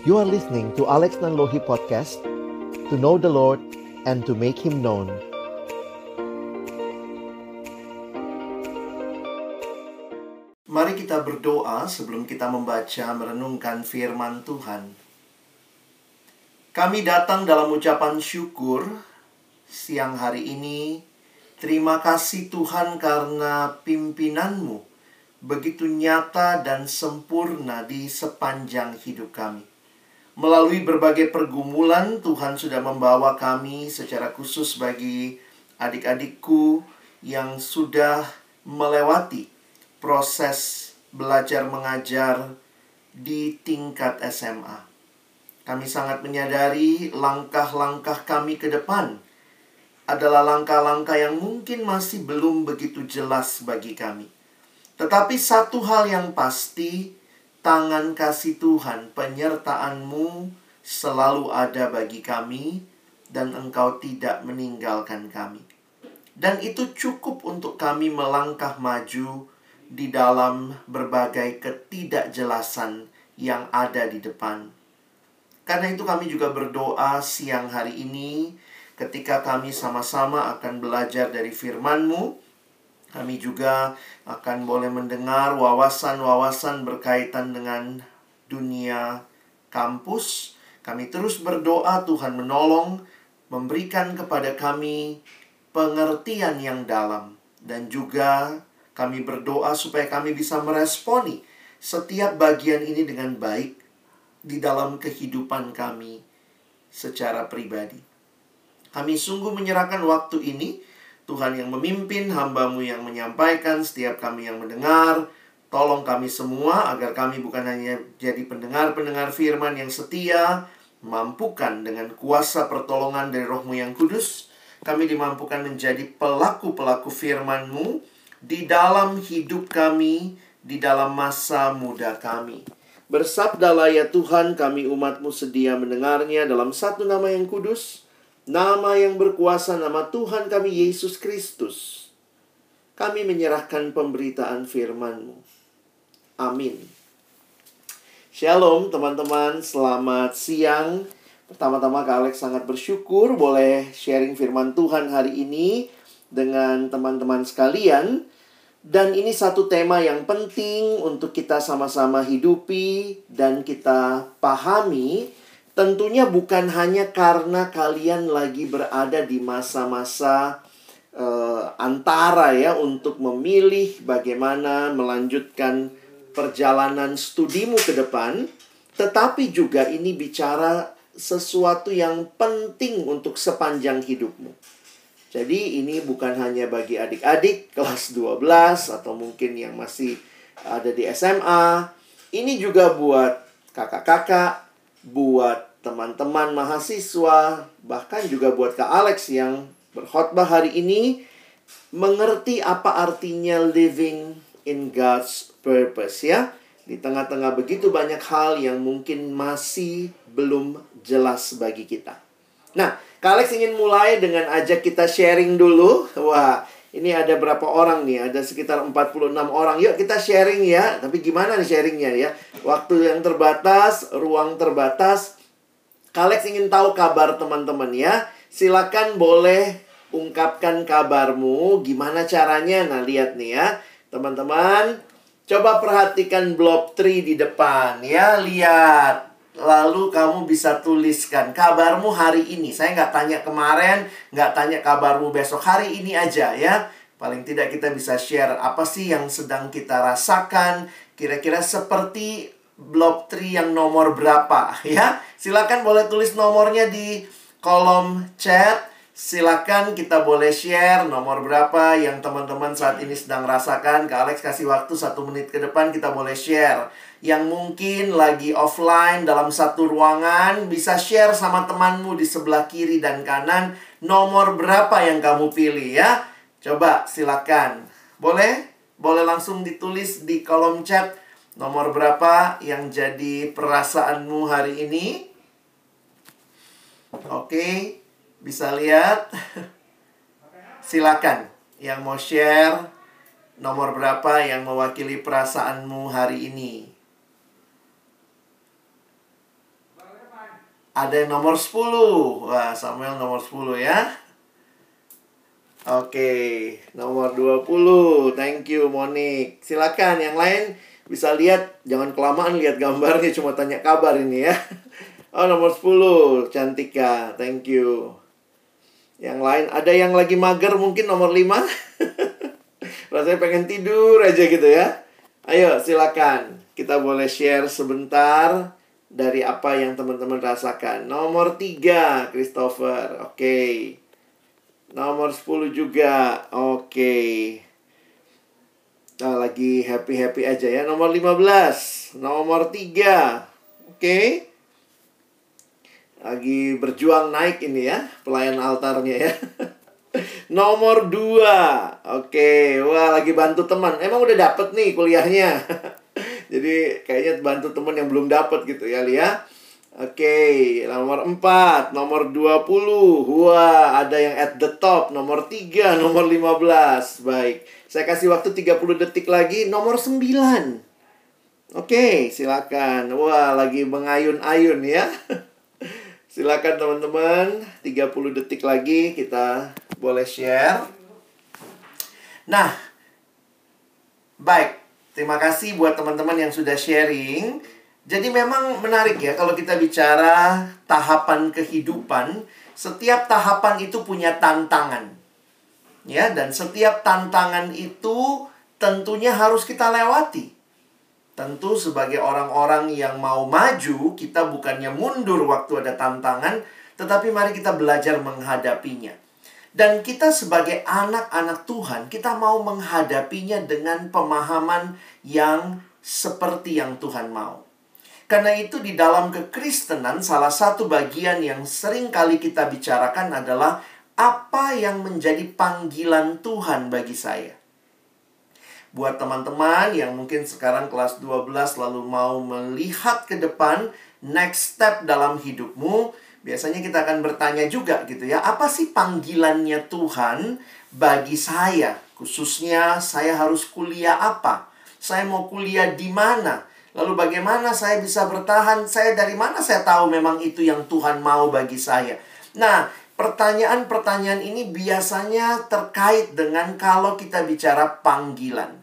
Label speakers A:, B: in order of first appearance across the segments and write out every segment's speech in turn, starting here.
A: You are listening to Alex Nanlohi Podcast To know the Lord and to make Him known
B: Mari kita berdoa sebelum kita membaca merenungkan firman Tuhan. Kami datang dalam ucapan syukur siang hari ini. Terima kasih Tuhan karena pimpinanmu begitu nyata dan sempurna di sepanjang hidup kami. Melalui berbagai pergumulan, Tuhan sudah membawa kami secara khusus bagi adik-adikku yang sudah melewati proses belajar mengajar di tingkat SMA. Kami sangat menyadari langkah-langkah kami ke depan adalah langkah-langkah yang mungkin masih belum begitu jelas bagi kami. Tetapi satu hal yang pasti, tangan kasih Tuhan, penyertaan-Mu selalu ada bagi kami dan Engkau tidak meninggalkan kami. Dan itu cukup untuk kami melangkah maju di dalam berbagai ketidakjelasan yang ada di depan. Karena itu kami juga berdoa siang hari ini ketika kami sama-sama akan belajar dari firman-Mu, kami juga akan boleh mendengar wawasan-wawasan berkaitan dengan dunia kampus. Kami terus berdoa Tuhan menolong, memberikan kepada kami pengertian yang dalam. Dan juga kami berdoa supaya kami bisa meresponi setiap bagian ini dengan baik di dalam kehidupan kami secara pribadi. Kami sungguh menyerahkan waktu ini. Tuhan yang memimpin, hambamu yang menyampaikan, setiap kami yang mendengar. Tolong kami semua agar kami bukan hanya jadi pendengar-pendengar firman yang setia, mampukan dengan kuasa pertolongan dari rohmu yang kudus. Kami dimampukan menjadi pelaku-pelaku firman-Mu di dalam hidup kami, di dalam masa muda kami. Bersabdalah ya Tuhan, kami umatmu sedia mendengarnya dalam satu nama yang kudus, Nama yang berkuasa nama Tuhan kami Yesus Kristus. Kami menyerahkan pemberitaan firman-Mu. Amin. Shalom teman-teman, selamat siang. Pertama-tama Kak Alex sangat bersyukur boleh sharing firman Tuhan hari ini dengan teman-teman sekalian. Dan ini satu tema yang penting untuk kita sama-sama hidupi dan kita pahami Tentunya bukan hanya karena kalian lagi berada di masa-masa uh, antara ya untuk memilih bagaimana melanjutkan perjalanan studimu ke depan, tetapi juga ini bicara sesuatu yang penting untuk sepanjang hidupmu. Jadi ini bukan hanya bagi adik-adik kelas 12 atau mungkin yang masih ada di SMA. Ini juga buat kakak-kakak, buat teman-teman mahasiswa, bahkan juga buat Kak Alex yang berkhotbah hari ini mengerti apa artinya living in God's purpose ya. Di tengah-tengah begitu banyak hal yang mungkin masih belum jelas bagi kita. Nah, Kak Alex ingin mulai dengan ajak kita sharing dulu. Wah, ini ada berapa orang nih? Ada sekitar 46 orang. Yuk kita sharing ya. Tapi gimana nih sharingnya ya? Waktu yang terbatas, ruang terbatas. Kalex ingin tahu kabar teman-teman ya. Silakan boleh ungkapkan kabarmu. Gimana caranya? Nah, lihat nih ya. Teman-teman, coba perhatikan blob 3 di depan ya. Lihat. Lalu kamu bisa tuliskan kabarmu hari ini. Saya nggak tanya kemarin, nggak tanya kabarmu besok. Hari ini aja ya. Paling tidak kita bisa share apa sih yang sedang kita rasakan. Kira-kira seperti blob 3 yang nomor berapa ya. Silakan boleh tulis nomornya di kolom chat. Silakan kita boleh share nomor berapa yang teman-teman saat ini sedang rasakan. Ke Alex kasih waktu satu menit ke depan kita boleh share. Yang mungkin lagi offline dalam satu ruangan bisa share sama temanmu di sebelah kiri dan kanan nomor berapa yang kamu pilih ya. Coba silakan. Boleh? Boleh langsung ditulis di kolom chat Nomor berapa yang jadi perasaanmu hari ini? Oke, bisa lihat. Silakan yang mau share nomor berapa yang mewakili perasaanmu hari ini. Ada yang nomor 10. Wah, Samuel nomor 10 ya. Oke, nomor 20. Thank you, Monik. Silakan yang lain bisa lihat, jangan kelamaan lihat gambarnya, cuma tanya kabar ini ya. Oh, nomor 10, Cantika. Thank you. Yang lain, ada yang lagi mager mungkin nomor 5? Rasanya pengen tidur aja gitu ya. Ayo, silakan. Kita boleh share sebentar dari apa yang teman-teman rasakan. Nomor 3, Christopher. Oke. Okay. Nomor 10 juga. Oke. Okay. Nah, lagi happy-happy aja ya. Nomor 15. Nomor 3. Oke. Okay. Lagi berjuang naik ini ya. Pelayan altarnya ya. Nomor 2. Oke. Wah, lagi bantu teman. Emang udah dapet nih kuliahnya. Jadi kayaknya bantu teman yang belum dapet gitu ya, Lia. Oke, nomor 4, nomor 20. Wah, ada yang at the top. Nomor 3, nomor 15. Baik. Saya kasih waktu 30 detik lagi. Nomor 9. Oke, silakan. Wah, lagi mengayun-ayun ya. silakan teman-teman. 30 detik lagi kita boleh share. Nah, baik. Terima kasih buat teman-teman yang sudah sharing. Jadi memang menarik ya kalau kita bicara tahapan kehidupan, setiap tahapan itu punya tantangan. Ya, dan setiap tantangan itu tentunya harus kita lewati. Tentu sebagai orang-orang yang mau maju, kita bukannya mundur waktu ada tantangan, tetapi mari kita belajar menghadapinya. Dan kita sebagai anak-anak Tuhan, kita mau menghadapinya dengan pemahaman yang seperti yang Tuhan mau. Karena itu di dalam kekristenan salah satu bagian yang sering kali kita bicarakan adalah apa yang menjadi panggilan Tuhan bagi saya. Buat teman-teman yang mungkin sekarang kelas 12 lalu mau melihat ke depan next step dalam hidupmu, biasanya kita akan bertanya juga gitu ya, apa sih panggilannya Tuhan bagi saya? Khususnya saya harus kuliah apa? Saya mau kuliah di mana? Lalu bagaimana saya bisa bertahan? Saya dari mana saya tahu memang itu yang Tuhan mau bagi saya? Nah, pertanyaan-pertanyaan ini biasanya terkait dengan kalau kita bicara panggilan.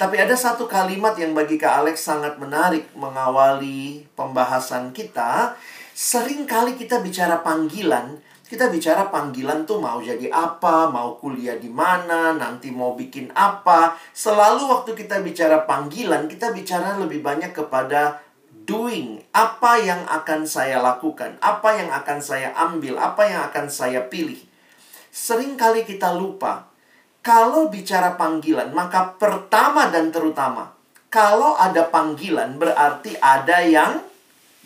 B: Tapi ada satu kalimat yang bagi Kak Alex sangat menarik mengawali pembahasan kita. Sering kali kita bicara panggilan, kita bicara panggilan tuh mau jadi apa, mau kuliah di mana, nanti mau bikin apa. Selalu waktu kita bicara panggilan, kita bicara lebih banyak kepada doing. Apa yang akan saya lakukan, apa yang akan saya ambil, apa yang akan saya pilih. Sering kali kita lupa, kalau bicara panggilan, maka pertama dan terutama, kalau ada panggilan berarti ada yang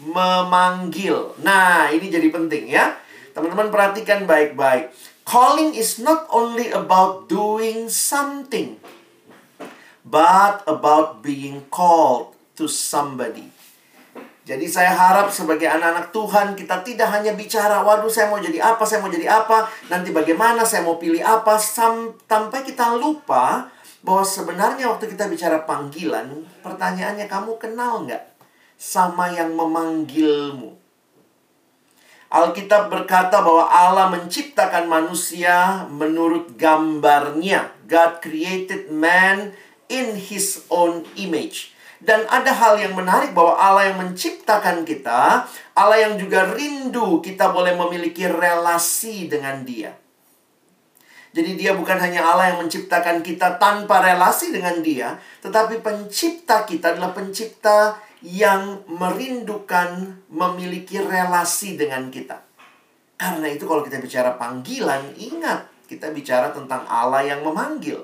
B: memanggil. Nah, ini jadi penting ya. Teman-teman perhatikan baik-baik. Calling is not only about doing something, but about being called to somebody. Jadi saya harap sebagai anak-anak Tuhan kita tidak hanya bicara, waduh saya mau jadi apa, saya mau jadi apa, nanti bagaimana, saya mau pilih apa, sampai kita lupa bahwa sebenarnya waktu kita bicara panggilan, pertanyaannya kamu kenal nggak sama yang memanggilmu? Alkitab berkata bahwa Allah menciptakan manusia menurut gambarnya. God created man in his own image. Dan ada hal yang menarik bahwa Allah yang menciptakan kita, Allah yang juga rindu kita boleh memiliki relasi dengan dia. Jadi dia bukan hanya Allah yang menciptakan kita tanpa relasi dengan dia, tetapi pencipta kita adalah pencipta yang merindukan memiliki relasi dengan kita. Karena itu kalau kita bicara panggilan, ingat kita bicara tentang Allah yang memanggil.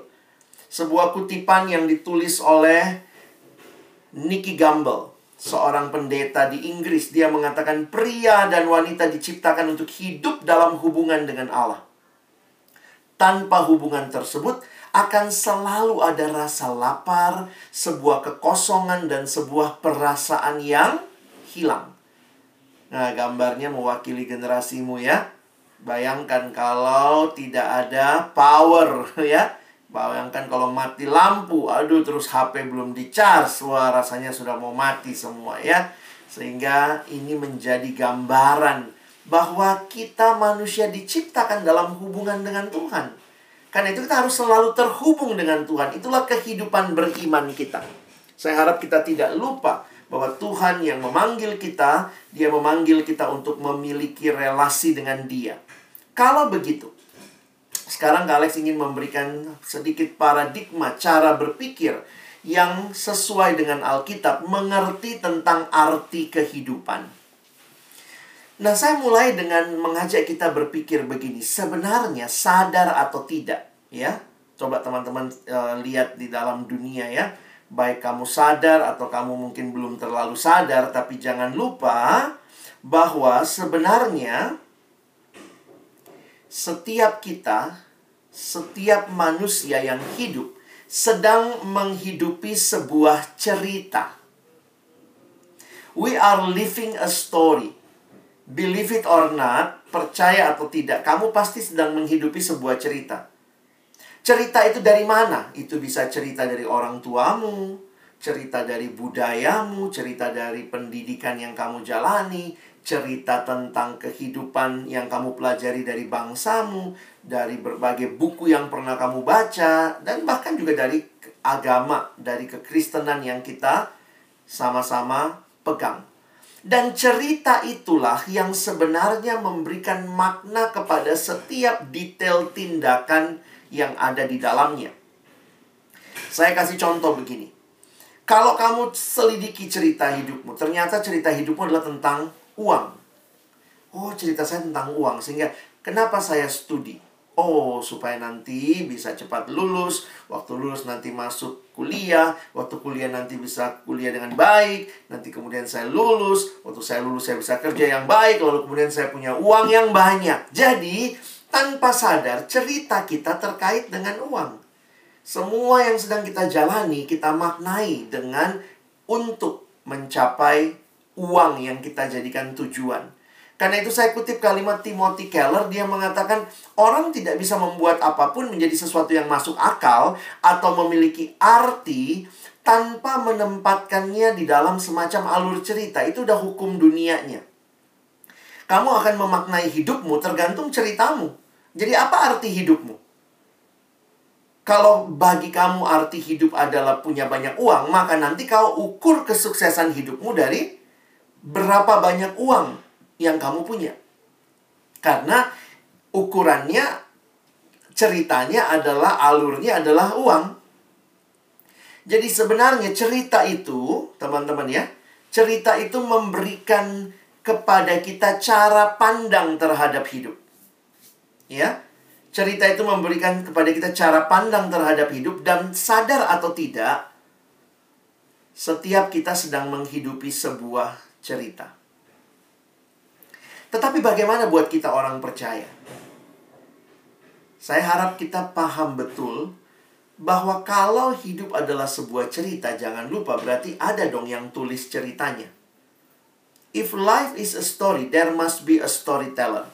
B: Sebuah kutipan yang ditulis oleh Nicky Gamble, seorang pendeta di Inggris. Dia mengatakan pria dan wanita diciptakan untuk hidup dalam hubungan dengan Allah. Tanpa hubungan tersebut, akan selalu ada rasa lapar, sebuah kekosongan, dan sebuah perasaan yang hilang. Nah, gambarnya mewakili generasimu ya. Bayangkan kalau tidak ada power ya. Bayangkan kalau mati lampu, aduh terus HP belum di-charge, wah rasanya sudah mau mati semua ya. Sehingga ini menjadi gambaran bahwa kita manusia diciptakan dalam hubungan dengan Tuhan. Karena itu kita harus selalu terhubung dengan Tuhan. Itulah kehidupan beriman kita. Saya harap kita tidak lupa bahwa Tuhan yang memanggil kita, Dia memanggil kita untuk memiliki relasi dengan Dia. Kalau begitu, sekarang Alex ingin memberikan sedikit paradigma cara berpikir yang sesuai dengan Alkitab, mengerti tentang arti kehidupan. Nah, saya mulai dengan mengajak kita berpikir begini, sebenarnya sadar atau tidak, ya. Coba teman-teman uh, lihat di dalam dunia ya. Baik kamu sadar atau kamu mungkin belum terlalu sadar, tapi jangan lupa bahwa sebenarnya setiap kita, setiap manusia yang hidup sedang menghidupi sebuah cerita. We are living a story. Believe it or not, percaya atau tidak, kamu pasti sedang menghidupi sebuah cerita. Cerita itu dari mana? Itu bisa cerita dari orang tuamu, cerita dari budayamu, cerita dari pendidikan yang kamu jalani, cerita tentang kehidupan yang kamu pelajari dari bangsamu, dari berbagai buku yang pernah kamu baca, dan bahkan juga dari agama, dari kekristenan yang kita sama-sama pegang. Dan cerita itulah yang sebenarnya memberikan makna kepada setiap detail tindakan yang ada di dalamnya. Saya kasih contoh begini. Kalau kamu selidiki cerita hidupmu, ternyata cerita hidupmu adalah tentang uang. Oh, cerita saya tentang uang. Sehingga kenapa saya studi? Oh, supaya nanti bisa cepat lulus. Waktu lulus nanti masuk kuliah. Waktu kuliah nanti bisa kuliah dengan baik. Nanti kemudian saya lulus. Waktu saya lulus saya bisa kerja yang baik. Lalu kemudian saya punya uang yang banyak. Jadi, tanpa sadar cerita kita terkait dengan uang. Semua yang sedang kita jalani, kita maknai dengan untuk mencapai uang yang kita jadikan tujuan. Karena itu saya kutip kalimat Timothy Keller, dia mengatakan orang tidak bisa membuat apa pun menjadi sesuatu yang masuk akal atau memiliki arti tanpa menempatkannya di dalam semacam alur cerita. Itu udah hukum dunianya. Kamu akan memaknai hidupmu tergantung ceritamu. Jadi apa arti hidupmu? Kalau bagi kamu arti hidup adalah punya banyak uang, maka nanti kau ukur kesuksesan hidupmu dari berapa banyak uang yang kamu punya. Karena ukurannya, ceritanya adalah, alurnya adalah uang. Jadi sebenarnya cerita itu, teman-teman ya, cerita itu memberikan kepada kita cara pandang terhadap hidup. Ya, cerita itu memberikan kepada kita cara pandang terhadap hidup dan sadar atau tidak, setiap kita sedang menghidupi sebuah cerita. Tetapi bagaimana buat kita orang percaya? Saya harap kita paham betul bahwa kalau hidup adalah sebuah cerita, jangan lupa berarti ada dong yang tulis ceritanya. If life is a story, there must be a storyteller.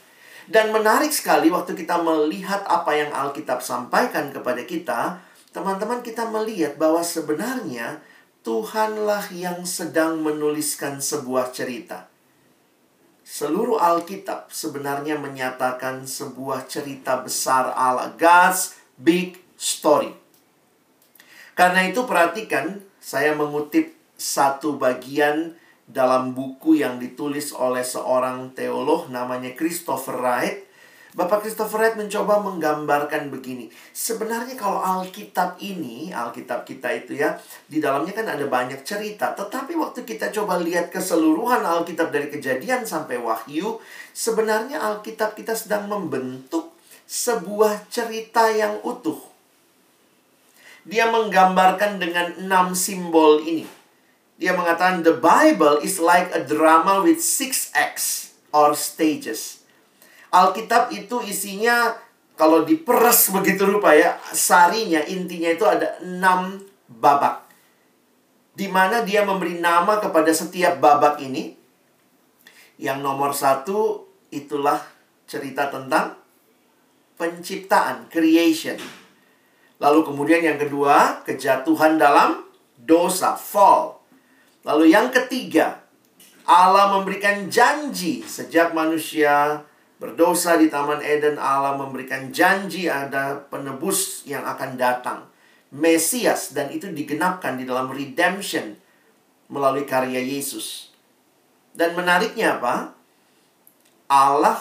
B: Dan menarik sekali waktu kita melihat apa yang Alkitab sampaikan kepada kita, teman-teman kita melihat bahwa sebenarnya Tuhanlah yang sedang menuliskan sebuah cerita. Seluruh Alkitab sebenarnya menyatakan sebuah cerita besar Allah, God's big story. Karena itu perhatikan, saya mengutip satu bagian dalam buku yang ditulis oleh seorang teolog namanya Christopher Wright Bapak Christopher Wright mencoba menggambarkan begini. Sebenarnya kalau Alkitab ini, Alkitab kita itu ya, di dalamnya kan ada banyak cerita. Tetapi waktu kita coba lihat keseluruhan Alkitab dari kejadian sampai wahyu, sebenarnya Alkitab kita sedang membentuk sebuah cerita yang utuh. Dia menggambarkan dengan enam simbol ini. Dia mengatakan, the Bible is like a drama with six acts or stages. Alkitab itu isinya kalau diperes begitu rupa ya, sarinya intinya itu ada enam babak. Di mana dia memberi nama kepada setiap babak ini. Yang nomor satu itulah cerita tentang penciptaan, creation. Lalu kemudian yang kedua, kejatuhan dalam dosa, fall. Lalu yang ketiga, Allah memberikan janji sejak manusia berdosa di Taman Eden. Allah memberikan janji ada penebus yang akan datang. Mesias dan itu digenapkan di dalam redemption melalui karya Yesus. Dan menariknya apa? Allah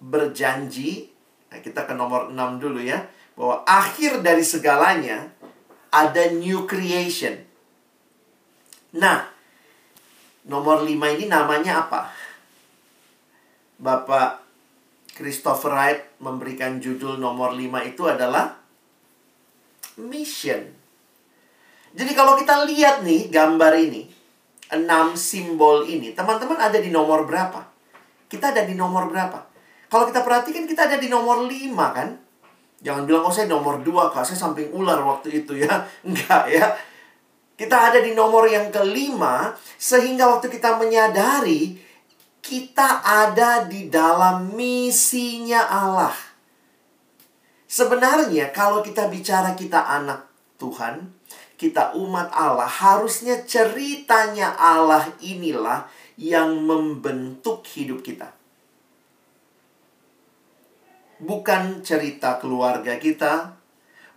B: berjanji, nah kita ke nomor 6 dulu ya, bahwa akhir dari segalanya ada new creation. Nah, nomor 5 ini namanya apa? Bapak Christopher Wright memberikan judul nomor 5 itu adalah mission. Jadi kalau kita lihat nih gambar ini, enam simbol ini, teman-teman ada di nomor berapa? Kita ada di nomor berapa? Kalau kita perhatikan kita ada di nomor 5 kan? Jangan bilang, oh saya nomor 2 kak, saya samping ular waktu itu ya. Enggak ya. Kita ada di nomor yang kelima, sehingga waktu kita menyadari, kita ada di dalam misinya Allah. Sebenarnya kalau kita bicara kita anak Tuhan, kita umat Allah, harusnya ceritanya Allah inilah yang membentuk hidup kita. Bukan cerita keluarga kita,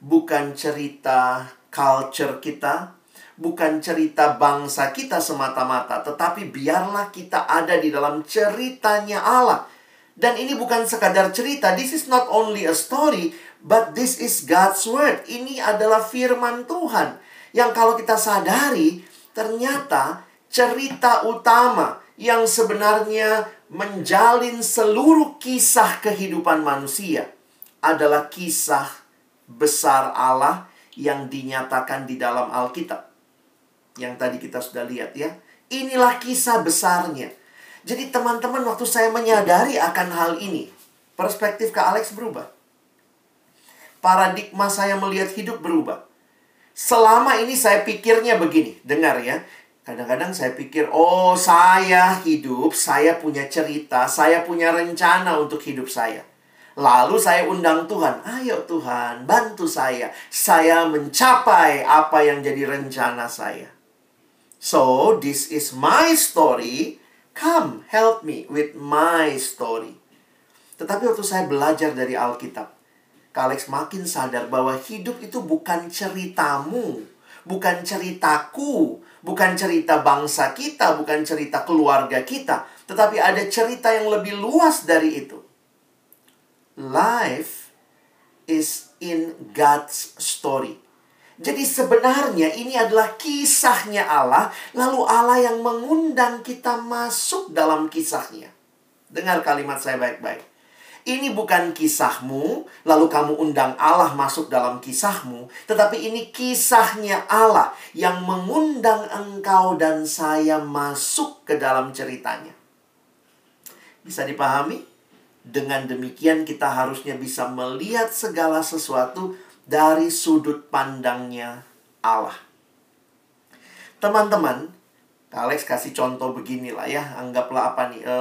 B: bukan cerita culture kita, bukan cerita bangsa kita semata-mata, tetapi biarlah kita ada di dalam ceritanya Allah. Dan ini bukan sekadar cerita, this is not only a story, but this is God's word. Ini adalah firman Tuhan yang kalau kita sadari ternyata cerita utama yang sebenarnya menjalin seluruh kisah kehidupan manusia adalah kisah besar Allah yang dinyatakan di dalam Alkitab yang tadi kita sudah lihat ya. Inilah kisah besarnya. Jadi teman-teman waktu saya menyadari akan hal ini, perspektif ke Alex berubah. Paradigma saya melihat hidup berubah. Selama ini saya pikirnya begini, dengar ya. Kadang-kadang saya pikir, oh saya hidup, saya punya cerita, saya punya rencana untuk hidup saya. Lalu saya undang Tuhan, ayo Tuhan, bantu saya. Saya mencapai apa yang jadi rencana saya. So, this is my story. Come, help me with my story. Tetapi waktu saya belajar dari Alkitab, Alex makin sadar bahwa hidup itu bukan ceritamu, bukan ceritaku, bukan cerita bangsa kita, bukan cerita keluarga kita, tetapi ada cerita yang lebih luas dari itu. Life is in God's story. Jadi sebenarnya ini adalah kisahnya Allah, lalu Allah yang mengundang kita masuk dalam kisahnya. Dengar kalimat saya baik-baik. Ini bukan kisahmu, lalu kamu undang Allah masuk dalam kisahmu, tetapi ini kisahnya Allah yang mengundang engkau dan saya masuk ke dalam ceritanya. Bisa dipahami? Dengan demikian kita harusnya bisa melihat segala sesuatu dari sudut pandangnya Allah. Teman-teman, Alex kasih contoh beginilah ya, anggaplah apa nih, e,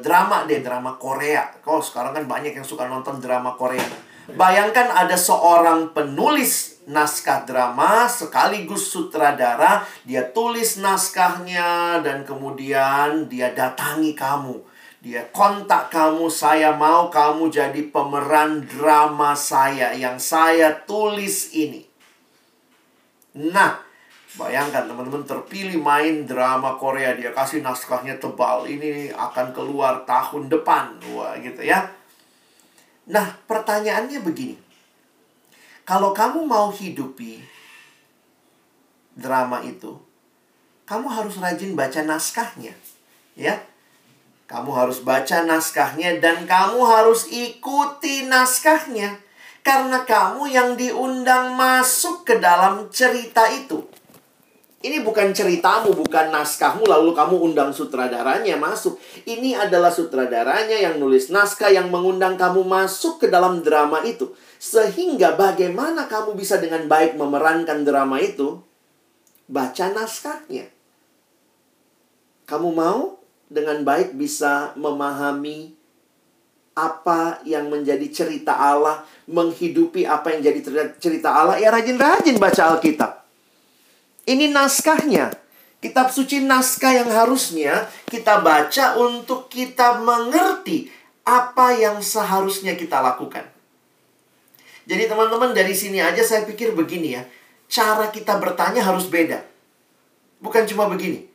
B: drama deh, drama Korea. Kok sekarang kan banyak yang suka nonton drama Korea. Bayangkan ada seorang penulis naskah drama sekaligus sutradara, dia tulis naskahnya dan kemudian dia datangi kamu dia kontak kamu, saya mau kamu jadi pemeran drama saya yang saya tulis ini. Nah, bayangkan teman-teman terpilih main drama Korea, dia kasih naskahnya tebal. Ini akan keluar tahun depan. Wah, gitu ya. Nah, pertanyaannya begini. Kalau kamu mau hidupi drama itu, kamu harus rajin baca naskahnya. Ya, kamu harus baca naskahnya dan kamu harus ikuti naskahnya. Karena kamu yang diundang masuk ke dalam cerita itu. Ini bukan ceritamu, bukan naskahmu, lalu kamu undang sutradaranya masuk. Ini adalah sutradaranya yang nulis naskah yang mengundang kamu masuk ke dalam drama itu. Sehingga bagaimana kamu bisa dengan baik memerankan drama itu? Baca naskahnya. Kamu mau dengan baik bisa memahami apa yang menjadi cerita Allah, menghidupi apa yang jadi cerita Allah, ya rajin-rajin baca Alkitab. Ini naskahnya. Kitab suci naskah yang harusnya kita baca untuk kita mengerti apa yang seharusnya kita lakukan. Jadi teman-teman dari sini aja saya pikir begini ya. Cara kita bertanya harus beda. Bukan cuma begini.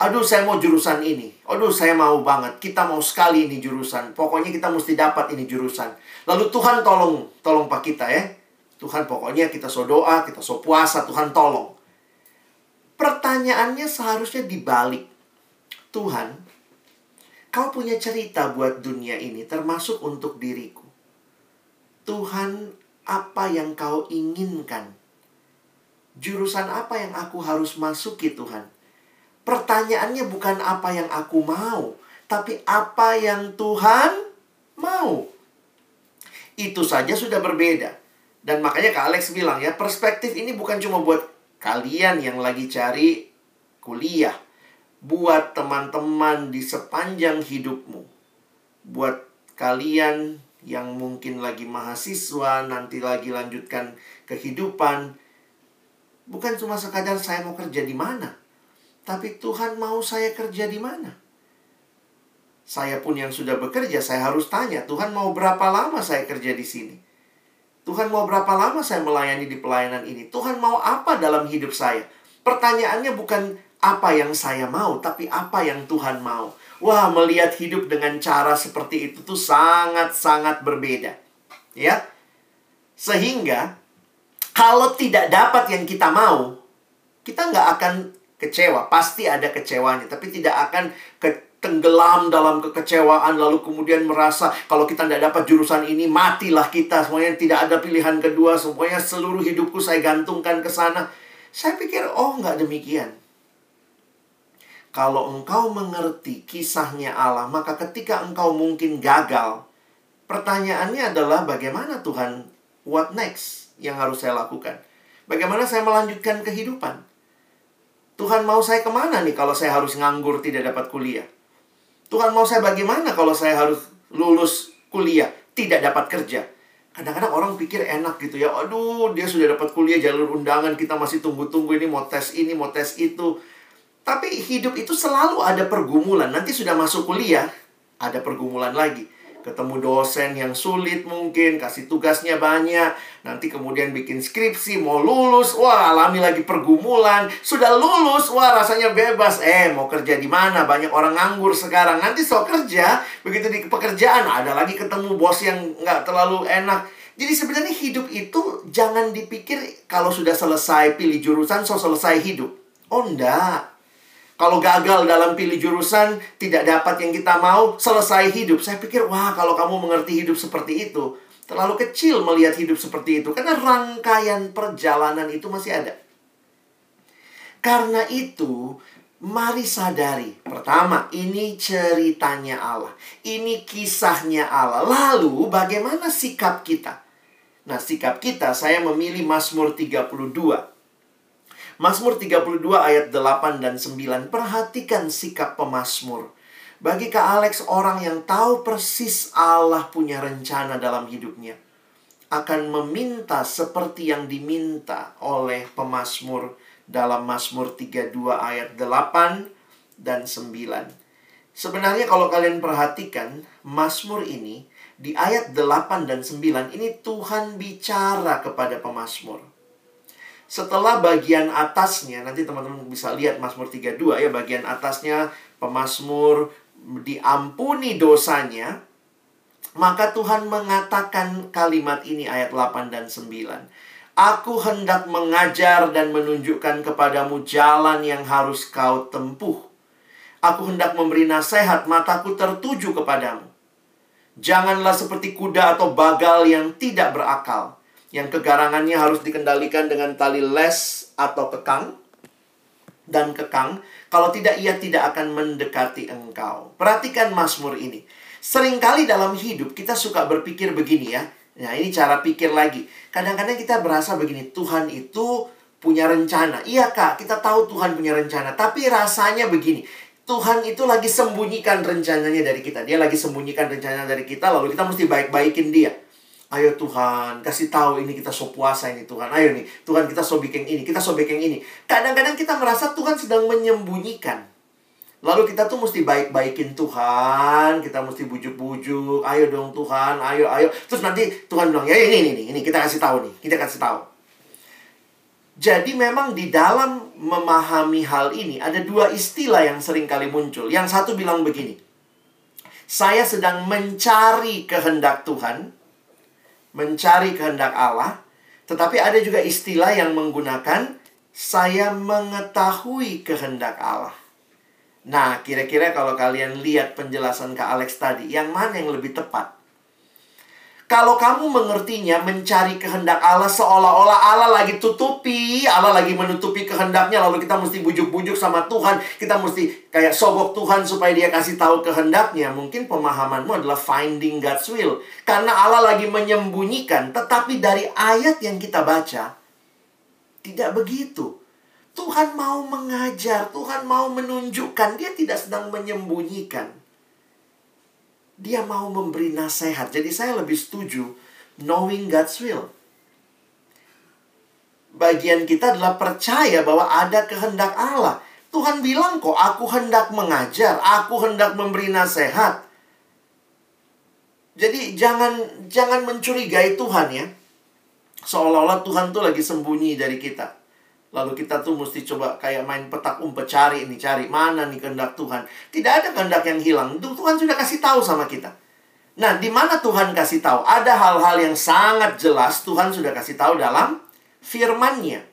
B: Aduh saya mau jurusan ini. Aduh saya mau banget. Kita mau sekali ini jurusan. Pokoknya kita mesti dapat ini jurusan. Lalu Tuhan tolong, tolong Pak kita ya. Tuhan pokoknya kita so doa, kita so puasa, Tuhan tolong. Pertanyaannya seharusnya dibalik. Tuhan, kau punya cerita buat dunia ini termasuk untuk diriku. Tuhan, apa yang kau inginkan? Jurusan apa yang aku harus masuki Tuhan? Pertanyaannya bukan apa yang aku mau, tapi apa yang Tuhan mau. Itu saja sudah berbeda. Dan makanya Kak Alex bilang ya, perspektif ini bukan cuma buat kalian yang lagi cari kuliah, buat teman-teman di sepanjang hidupmu, buat kalian yang mungkin lagi mahasiswa, nanti lagi lanjutkan kehidupan, bukan cuma sekadar saya mau kerja di mana, tapi Tuhan mau saya kerja di mana. Saya pun yang sudah bekerja, saya harus tanya, Tuhan mau berapa lama saya kerja di sini? Tuhan mau berapa lama saya melayani di pelayanan ini? Tuhan mau apa dalam hidup saya? Pertanyaannya bukan apa yang saya mau, tapi apa yang Tuhan mau. Wah, melihat hidup dengan cara seperti itu tuh sangat-sangat berbeda. Ya. Sehingga kalau tidak dapat yang kita mau, kita nggak akan kecewa. Pasti ada kecewanya, tapi tidak akan ke tenggelam dalam kekecewaan lalu kemudian merasa kalau kita tidak dapat jurusan ini matilah kita. Semuanya tidak ada pilihan kedua semuanya seluruh hidupku saya gantungkan ke sana. Saya pikir oh nggak demikian. Kalau engkau mengerti kisahnya Allah maka ketika engkau mungkin gagal pertanyaannya adalah bagaimana Tuhan? What next yang harus saya lakukan? Bagaimana saya melanjutkan kehidupan Tuhan mau saya ke mana nih kalau saya harus nganggur tidak dapat kuliah Tuhan mau saya bagaimana kalau saya harus lulus kuliah, tidak dapat kerja? Kadang-kadang orang pikir enak gitu ya. Aduh, dia sudah dapat kuliah jalur undangan, kita masih tunggu-tunggu ini mau tes ini, mau tes itu. Tapi hidup itu selalu ada pergumulan. Nanti sudah masuk kuliah, ada pergumulan lagi ketemu dosen yang sulit mungkin, kasih tugasnya banyak, nanti kemudian bikin skripsi, mau lulus, wah alami lagi pergumulan, sudah lulus, wah rasanya bebas, eh mau kerja di mana, banyak orang nganggur sekarang, nanti so kerja, begitu di pekerjaan, ada lagi ketemu bos yang nggak terlalu enak, jadi sebenarnya hidup itu jangan dipikir kalau sudah selesai pilih jurusan, so selesai hidup. Oh enggak. Kalau gagal dalam pilih jurusan, tidak dapat yang kita mau, selesai hidup. Saya pikir, wah kalau kamu mengerti hidup seperti itu, terlalu kecil melihat hidup seperti itu. Karena rangkaian perjalanan itu masih ada. Karena itu, mari sadari. Pertama, ini ceritanya Allah. Ini kisahnya Allah. Lalu, bagaimana sikap kita? Nah, sikap kita, saya memilih Mazmur 32. Mazmur 32 ayat 8 dan 9. Perhatikan sikap pemazmur. Bagi Kak Alex orang yang tahu persis Allah punya rencana dalam hidupnya akan meminta seperti yang diminta oleh pemazmur dalam Mazmur 32 ayat 8 dan 9. Sebenarnya kalau kalian perhatikan Mazmur ini di ayat 8 dan 9 ini Tuhan bicara kepada pemazmur. Setelah bagian atasnya, nanti teman-teman bisa lihat Mazmur 32 ya, bagian atasnya pemazmur diampuni dosanya, maka Tuhan mengatakan kalimat ini ayat 8 dan 9. Aku hendak mengajar dan menunjukkan kepadamu jalan yang harus kau tempuh. Aku hendak memberi nasihat, mataku tertuju kepadamu. Janganlah seperti kuda atau bagal yang tidak berakal yang kegarangannya harus dikendalikan dengan tali les atau kekang dan kekang. Kalau tidak, ia tidak akan mendekati engkau. Perhatikan Mazmur ini. Seringkali dalam hidup kita suka berpikir begini ya. Nah, ini cara pikir lagi. Kadang-kadang kita berasa begini, Tuhan itu punya rencana. Iya kak, kita tahu Tuhan punya rencana. Tapi rasanya begini, Tuhan itu lagi sembunyikan rencananya dari kita. Dia lagi sembunyikan rencana dari kita, lalu kita mesti baik-baikin dia. Ayo Tuhan, kasih tahu ini kita so puasa ini Tuhan. Ayo nih, Tuhan kita so bikin ini, kita so bikin ini. Kadang-kadang kita merasa Tuhan sedang menyembunyikan. Lalu kita tuh mesti baik-baikin Tuhan, kita mesti bujuk-bujuk, ayo dong Tuhan, ayo, ayo. Terus nanti Tuhan bilang, ya ini, ini, ini, ini kita kasih tahu nih, kita kasih tahu. Jadi memang di dalam memahami hal ini ada dua istilah yang sering kali muncul. Yang satu bilang begini, saya sedang mencari kehendak Tuhan, mencari kehendak Allah, tetapi ada juga istilah yang menggunakan saya mengetahui kehendak Allah. Nah, kira-kira kalau kalian lihat penjelasan Kak Alex tadi, yang mana yang lebih tepat? Kalau kamu mengertinya mencari kehendak Allah seolah-olah Allah lagi tutupi, Allah lagi menutupi kehendaknya lalu kita mesti bujuk-bujuk sama Tuhan, kita mesti kayak sogok Tuhan supaya dia kasih tahu kehendaknya. Mungkin pemahamanmu adalah finding God's will. Karena Allah lagi menyembunyikan, tetapi dari ayat yang kita baca tidak begitu. Tuhan mau mengajar, Tuhan mau menunjukkan, dia tidak sedang menyembunyikan dia mau memberi nasihat. Jadi saya lebih setuju knowing God's will. Bagian kita adalah percaya bahwa ada kehendak Allah. Tuhan bilang kok, aku hendak mengajar, aku hendak memberi nasihat. Jadi jangan jangan mencurigai Tuhan ya. Seolah-olah Tuhan tuh lagi sembunyi dari kita. Lalu kita tuh mesti coba kayak main petak umpet cari ini, cari mana nih kehendak Tuhan. Tidak ada kehendak yang hilang. Tuhan sudah kasih tahu sama kita. Nah, di mana Tuhan kasih tahu? Ada hal-hal yang sangat jelas Tuhan sudah kasih tahu dalam firman-Nya.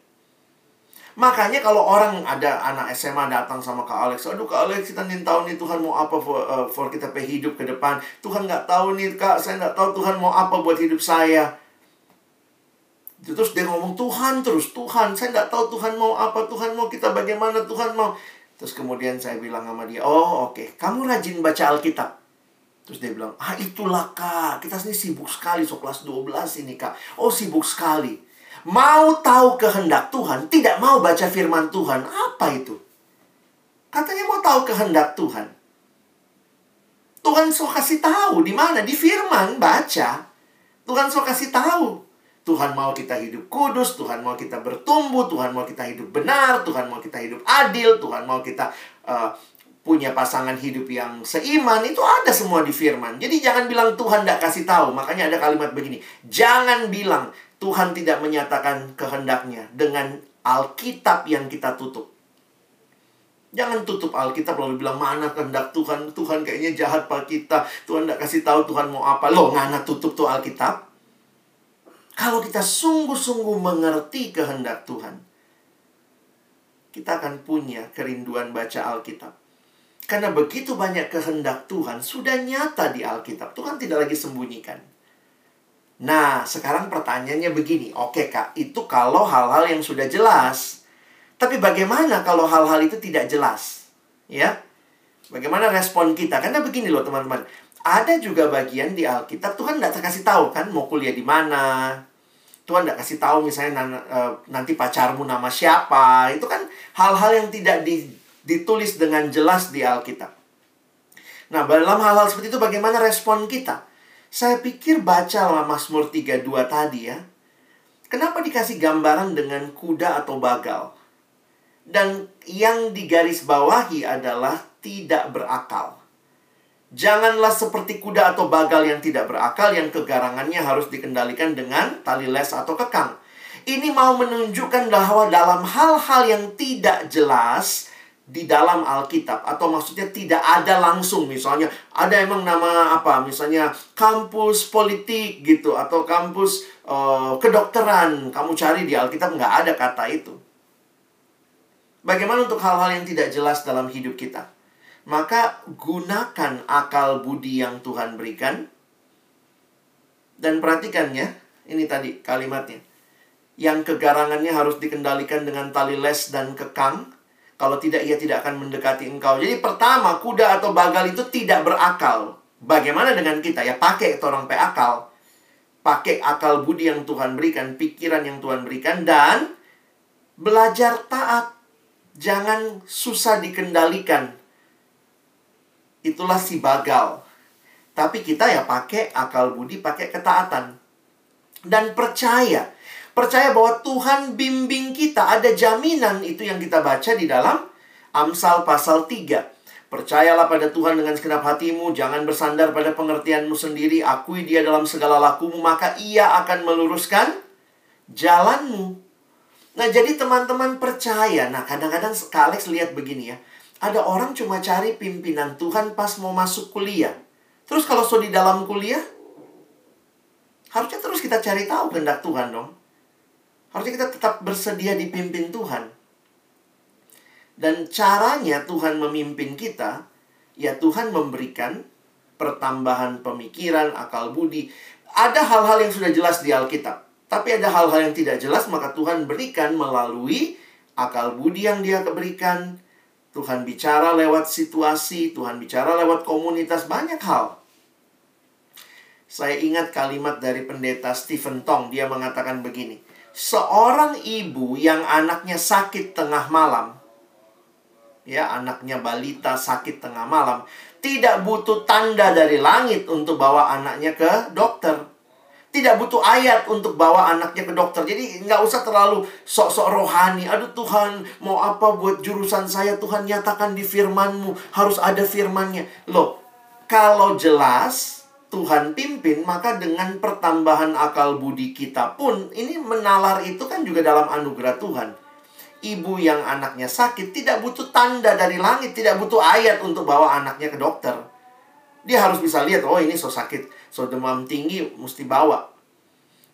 B: Makanya kalau orang ada anak SMA datang sama Kak Alex, aduh Kak Alex kita ingin tahu nih Tuhan mau apa for, uh, for kita pe hidup ke depan. Tuhan nggak tahu nih Kak, saya nggak tahu Tuhan mau apa buat hidup saya. Terus dia ngomong Tuhan terus, Tuhan, saya nggak tahu Tuhan mau apa, Tuhan mau kita bagaimana, Tuhan mau. Terus kemudian saya bilang sama dia, oh oke, okay. kamu rajin baca Alkitab. Terus dia bilang, ah itulah kak, kita sini sibuk sekali, so kelas 12 ini kak. Oh sibuk sekali. Mau tahu kehendak Tuhan, tidak mau baca firman Tuhan. Apa itu? Katanya mau tahu kehendak Tuhan. Tuhan so kasih tahu di mana di firman baca. Tuhan so kasih tahu Tuhan mau kita hidup kudus, Tuhan mau kita bertumbuh, Tuhan mau kita hidup benar, Tuhan mau kita hidup adil, Tuhan mau kita uh, punya pasangan hidup yang seiman, itu ada semua di firman. Jadi jangan bilang Tuhan tidak kasih tahu. Makanya ada kalimat begini, jangan bilang Tuhan tidak menyatakan kehendaknya dengan Alkitab yang kita tutup. Jangan tutup Alkitab lalu bilang mana kehendak Tuhan. Tuhan kayaknya jahat pak kita. Tuhan tidak kasih tahu Tuhan mau apa. Loh, ngana tutup tuh Alkitab. Kalau kita sungguh-sungguh mengerti kehendak Tuhan, kita akan punya kerinduan baca Alkitab. Karena begitu banyak kehendak Tuhan sudah nyata di Alkitab. Tuhan tidak lagi sembunyikan. Nah, sekarang pertanyaannya begini. Oke, Kak, itu kalau hal-hal yang sudah jelas. Tapi bagaimana kalau hal-hal itu tidak jelas? Ya. Bagaimana respon kita? Karena begini loh, teman-teman. Ada juga bagian di Alkitab Tuhan tidak kasih tahu kan mau kuliah di mana, Tuhan tidak kasih tahu misalnya eh, nanti pacarmu nama siapa. Itu kan hal-hal yang tidak ditulis dengan jelas di Alkitab. Nah, dalam hal-hal seperti itu bagaimana respon kita? Saya pikir baca Mazmur 32 tadi ya. Kenapa dikasih gambaran dengan kuda atau bagal? Dan yang digaris bawahi adalah tidak berakal. Janganlah seperti kuda atau bagal yang tidak berakal yang kegarangannya harus dikendalikan dengan tali les atau kekang. Ini mau menunjukkan bahwa dalam hal-hal yang tidak jelas di dalam Alkitab atau maksudnya tidak ada langsung misalnya ada emang nama apa misalnya kampus politik gitu atau kampus uh, kedokteran kamu cari di Alkitab nggak ada kata itu. Bagaimana untuk hal-hal yang tidak jelas dalam hidup kita? Maka gunakan akal budi yang Tuhan berikan. Dan perhatikan ya, ini tadi kalimatnya. Yang kegarangannya harus dikendalikan dengan tali les dan kekang. Kalau tidak, ia tidak akan mendekati engkau. Jadi pertama, kuda atau bagal itu tidak berakal. Bagaimana dengan kita? Ya pakai orang pe akal. Pakai akal budi yang Tuhan berikan, pikiran yang Tuhan berikan, dan belajar taat. Jangan susah dikendalikan itulah si bagal. Tapi kita ya pakai akal budi, pakai ketaatan. dan percaya. Percaya bahwa Tuhan bimbing kita, ada jaminan itu yang kita baca di dalam Amsal pasal 3. Percayalah pada Tuhan dengan segenap hatimu, jangan bersandar pada pengertianmu sendiri, akui dia dalam segala lakumu, maka ia akan meluruskan jalanmu. Nah, jadi teman-teman percaya. Nah, kadang-kadang Kak Alex lihat begini ya. Ada orang cuma cari pimpinan Tuhan pas mau masuk kuliah. Terus kalau sudah di dalam kuliah, harusnya terus kita cari tahu kehendak Tuhan dong. Harusnya kita tetap bersedia dipimpin Tuhan. Dan caranya Tuhan memimpin kita, ya Tuhan memberikan pertambahan pemikiran, akal budi. Ada hal-hal yang sudah jelas di Alkitab. Tapi ada hal-hal yang tidak jelas, maka Tuhan berikan melalui akal budi yang dia berikan. Tuhan bicara lewat situasi, Tuhan bicara lewat komunitas, banyak hal. Saya ingat kalimat dari pendeta Stephen Tong, dia mengatakan begini. Seorang ibu yang anaknya sakit tengah malam, ya anaknya balita sakit tengah malam, tidak butuh tanda dari langit untuk bawa anaknya ke dokter tidak butuh ayat untuk bawa anaknya ke dokter. Jadi nggak usah terlalu sok-sok rohani. Aduh Tuhan, mau apa buat jurusan saya? Tuhan nyatakan di firmanmu. Harus ada firmannya. Loh, kalau jelas Tuhan pimpin, maka dengan pertambahan akal budi kita pun, ini menalar itu kan juga dalam anugerah Tuhan. Ibu yang anaknya sakit tidak butuh tanda dari langit, tidak butuh ayat untuk bawa anaknya ke dokter. Dia harus bisa lihat, oh ini so sakit So demam tinggi mesti bawa.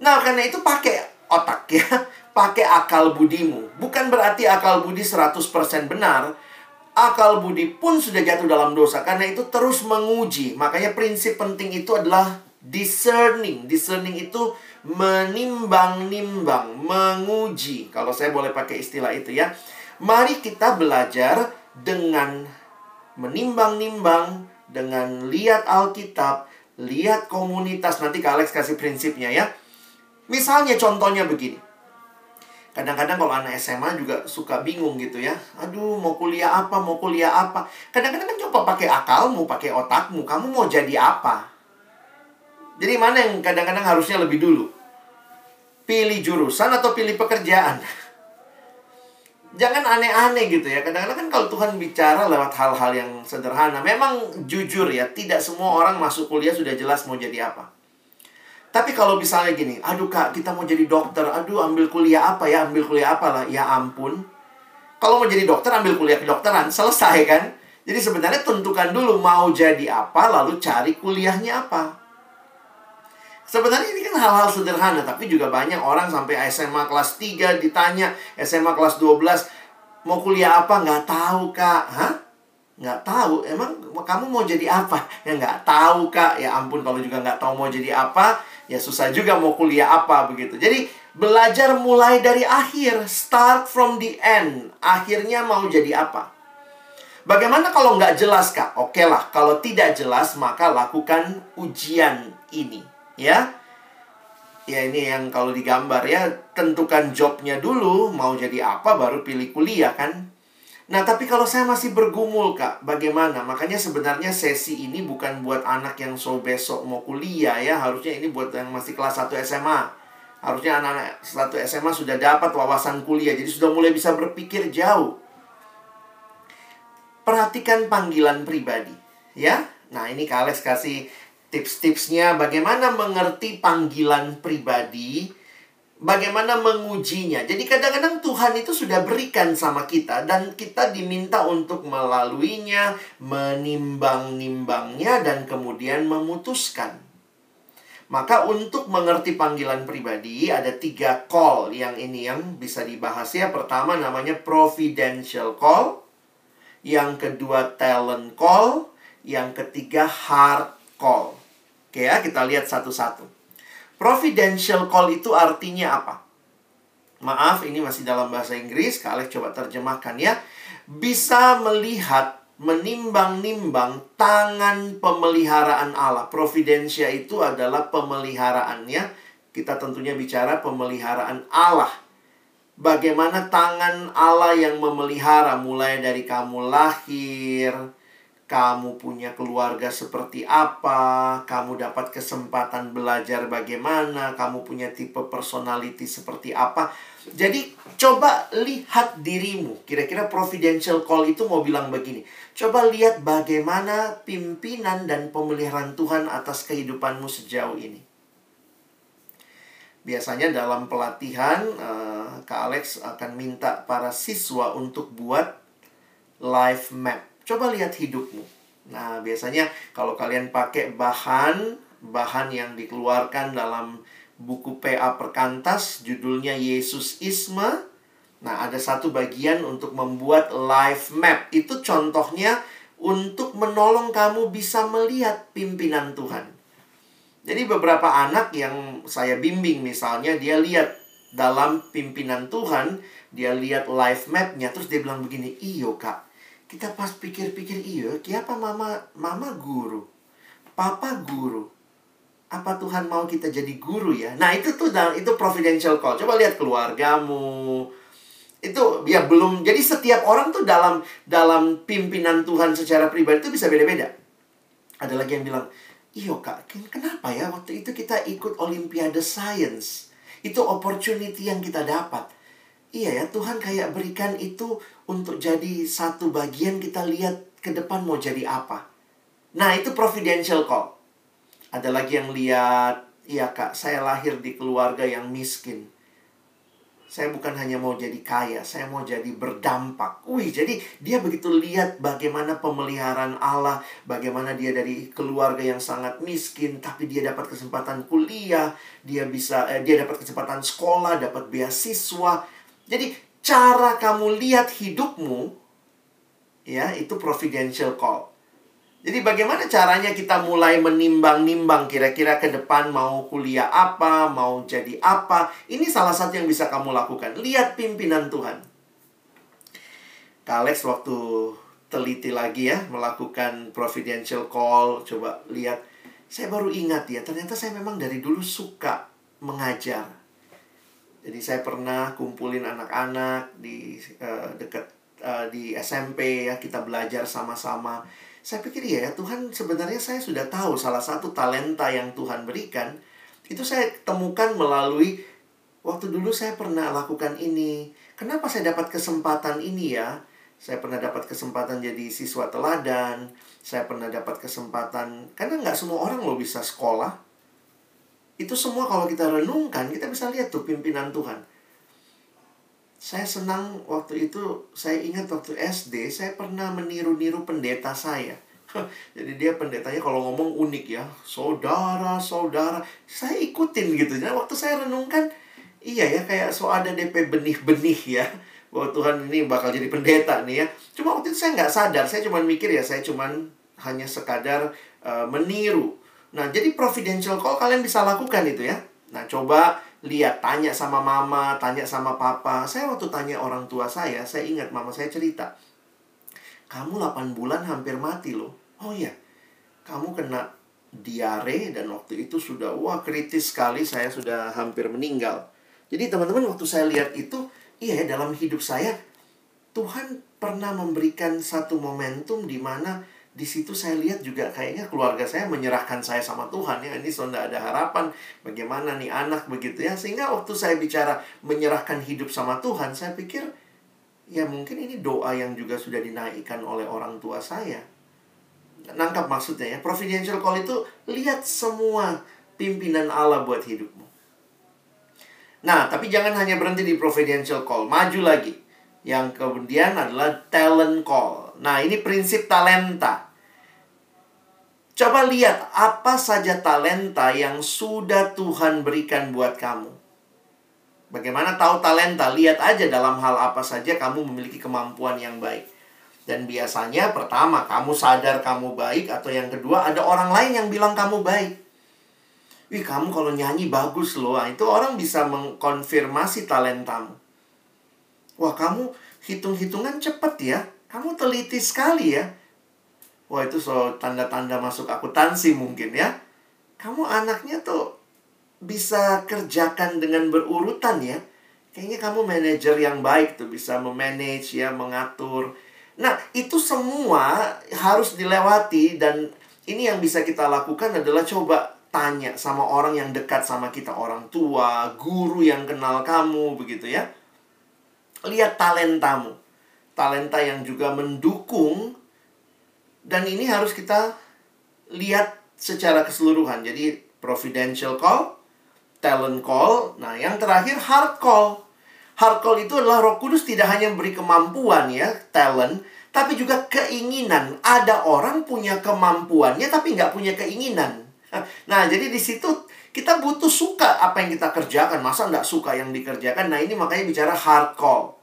B: Nah, karena itu pakai otak ya. Pakai akal budimu. Bukan berarti akal budi 100% benar. Akal budi pun sudah jatuh dalam dosa. Karena itu terus menguji. Makanya prinsip penting itu adalah discerning. Discerning itu menimbang-nimbang, menguji. Kalau saya boleh pakai istilah itu ya. Mari kita belajar dengan menimbang-nimbang, dengan lihat Alkitab, lihat komunitas. Nanti Kak Alex kasih prinsipnya ya. Misalnya contohnya begini. Kadang-kadang kalau anak SMA juga suka bingung gitu ya. Aduh, mau kuliah apa, mau kuliah apa. Kadang-kadang kan coba pakai akalmu, pakai otakmu. Kamu mau jadi apa? Jadi mana yang kadang-kadang harusnya lebih dulu? Pilih jurusan atau pilih pekerjaan? Jangan aneh-aneh gitu ya. Kadang-kadang kan kalau Tuhan bicara lewat hal-hal yang sederhana, memang jujur ya, tidak semua orang masuk kuliah sudah jelas mau jadi apa. Tapi kalau misalnya gini, aduh kak, kita mau jadi dokter, aduh ambil kuliah apa ya, ambil kuliah apa lah, ya ampun. Kalau mau jadi dokter, ambil kuliah kedokteran, selesai kan? Jadi sebenarnya tentukan dulu mau jadi apa, lalu cari kuliahnya apa. Sebenarnya ini kan hal-hal sederhana, tapi juga banyak orang sampai SMA kelas 3 ditanya, SMA kelas 12, mau kuliah apa? Nggak tahu, Kak. Hah? Nggak tahu? Emang kamu mau jadi apa? Ya nggak tahu, Kak. Ya ampun, kalau juga nggak tahu mau jadi apa, ya susah juga mau kuliah apa, begitu. Jadi, belajar mulai dari akhir. Start from the end. Akhirnya mau jadi apa? Bagaimana kalau nggak jelas, Kak? Oke lah, kalau tidak jelas, maka lakukan ujian ini ya. Ya ini yang kalau digambar ya tentukan jobnya dulu mau jadi apa baru pilih kuliah kan? Nah tapi kalau saya masih bergumul kak bagaimana? Makanya sebenarnya sesi ini bukan buat anak yang so besok mau kuliah ya. Harusnya ini buat yang masih kelas 1 SMA harusnya anak-anak satu SMA sudah dapat wawasan kuliah jadi sudah mulai bisa berpikir jauh. Perhatikan panggilan pribadi ya. Nah ini kak Alex kasih tips-tipsnya bagaimana mengerti panggilan pribadi, bagaimana mengujinya. Jadi kadang-kadang Tuhan itu sudah berikan sama kita dan kita diminta untuk melaluinya, menimbang-nimbangnya dan kemudian memutuskan. Maka untuk mengerti panggilan pribadi ada tiga call yang ini yang bisa dibahas ya. Pertama namanya providential call, yang kedua talent call, yang ketiga heart call. Oke ya, kita lihat satu-satu. Providential call itu artinya apa? Maaf, ini masih dalam bahasa Inggris. Kalian coba terjemahkan ya. Bisa melihat, menimbang-nimbang tangan pemeliharaan Allah. Providensia itu adalah pemeliharaannya. Kita tentunya bicara pemeliharaan Allah. Bagaimana tangan Allah yang memelihara mulai dari kamu lahir, kamu punya keluarga seperti apa, kamu dapat kesempatan belajar bagaimana, kamu punya tipe personality seperti apa. Jadi coba lihat dirimu. Kira-kira providential call itu mau bilang begini. Coba lihat bagaimana pimpinan dan pemeliharaan Tuhan atas kehidupanmu sejauh ini. Biasanya dalam pelatihan, uh, Kak Alex akan minta para siswa untuk buat life map Coba lihat hidupmu. Nah, biasanya kalau kalian pakai bahan bahan yang dikeluarkan dalam buku PA Perkantas judulnya Yesus Isma. Nah, ada satu bagian untuk membuat life map. Itu contohnya untuk menolong kamu bisa melihat pimpinan Tuhan. Jadi beberapa anak yang saya bimbing misalnya dia lihat dalam pimpinan Tuhan, dia lihat life mapnya terus dia bilang begini, "Iyo, Kak kita pas pikir-pikir iya kenapa mama mama guru? Papa guru? Apa Tuhan mau kita jadi guru ya? Nah itu tuh itu providential call. Coba lihat keluargamu. Itu ya belum jadi setiap orang tuh dalam dalam pimpinan Tuhan secara pribadi itu bisa beda-beda. Ada lagi yang bilang iyo kak kenapa ya waktu itu kita ikut Olimpiade Science? Itu opportunity yang kita dapat Iya ya, Tuhan kayak berikan itu untuk jadi satu bagian kita lihat ke depan mau jadi apa. Nah, itu providential call. Ada lagi yang lihat, iya kak, saya lahir di keluarga yang miskin. Saya bukan hanya mau jadi kaya, saya mau jadi berdampak. Wih, jadi dia begitu lihat bagaimana pemeliharaan Allah, bagaimana dia dari keluarga yang sangat miskin, tapi dia dapat kesempatan kuliah, dia bisa, eh, dia dapat kesempatan sekolah, dapat beasiswa, jadi cara kamu lihat hidupmu ya itu providential call. Jadi bagaimana caranya kita mulai menimbang-nimbang kira-kira ke depan mau kuliah apa, mau jadi apa. Ini salah satu yang bisa kamu lakukan. Lihat pimpinan Tuhan. Kalex waktu teliti lagi ya melakukan providential call, coba lihat. Saya baru ingat ya, ternyata saya memang dari dulu suka mengajar. Jadi saya pernah kumpulin anak-anak di uh, dekat uh, di SMP ya kita belajar sama-sama. Saya pikir ya, ya Tuhan sebenarnya saya sudah tahu salah satu talenta yang Tuhan berikan itu saya temukan melalui waktu dulu saya pernah lakukan ini. Kenapa saya dapat kesempatan ini ya? Saya pernah dapat kesempatan jadi siswa teladan. Saya pernah dapat kesempatan karena nggak semua orang lo bisa sekolah itu semua kalau kita renungkan, kita bisa lihat tuh pimpinan Tuhan. Saya senang waktu itu, saya ingat waktu SD, saya pernah meniru-niru pendeta saya. Jadi dia pendetanya kalau ngomong unik ya, saudara, saudara. Saya ikutin gitu. Jadi waktu saya renungkan, iya ya kayak so ada DP benih-benih ya. Bahwa Tuhan ini bakal jadi pendeta nih ya. Cuma waktu itu saya nggak sadar, saya cuma mikir ya, saya cuma hanya sekadar uh, meniru Nah, jadi providential call kalian bisa lakukan itu ya. Nah, coba lihat, tanya sama mama, tanya sama papa. Saya waktu tanya orang tua saya, saya ingat mama saya cerita. Kamu 8 bulan hampir mati loh. Oh iya, kamu kena diare dan waktu itu sudah, wah kritis sekali, saya sudah hampir meninggal. Jadi teman-teman waktu saya lihat itu, iya ya dalam hidup saya, Tuhan pernah memberikan satu momentum di mana di situ saya lihat juga kayaknya keluarga saya menyerahkan saya sama Tuhan. Ya ini sudah ada harapan bagaimana nih anak begitu ya. Sehingga waktu saya bicara menyerahkan hidup sama Tuhan saya pikir ya mungkin ini doa yang juga sudah dinaikkan oleh orang tua saya. Nangkap maksudnya ya providential call itu lihat semua pimpinan Allah buat hidupmu. Nah tapi jangan hanya berhenti di providential call maju lagi. Yang kemudian adalah talent call Nah, ini prinsip talenta. Coba lihat apa saja talenta yang sudah Tuhan berikan buat kamu. Bagaimana tahu talenta? Lihat aja dalam hal apa saja kamu memiliki kemampuan yang baik. Dan biasanya pertama kamu sadar kamu baik atau yang kedua ada orang lain yang bilang kamu baik. Wih kamu kalau nyanyi bagus loh. Nah, itu orang bisa mengkonfirmasi talentamu. Wah kamu hitung-hitungan cepet ya. Kamu teliti sekali ya. Wah itu so tanda-tanda masuk akuntansi mungkin ya. Kamu anaknya tuh bisa kerjakan dengan berurutan ya. Kayaknya kamu manajer yang baik tuh bisa memanage ya, mengatur. Nah, itu semua harus dilewati dan ini yang bisa kita lakukan adalah coba tanya sama orang yang dekat sama kita, orang tua, guru yang kenal kamu begitu ya. Lihat talentamu. Talenta yang juga mendukung dan ini harus kita lihat secara keseluruhan. Jadi providential call, talent call, nah yang terakhir heart call. Heart call itu adalah Roh Kudus tidak hanya memberi kemampuan ya, talent, tapi juga keinginan. Ada orang punya kemampuannya tapi nggak punya keinginan. Nah, jadi di situ kita butuh suka apa yang kita kerjakan. Masa nggak suka yang dikerjakan? Nah, ini makanya bicara hard call.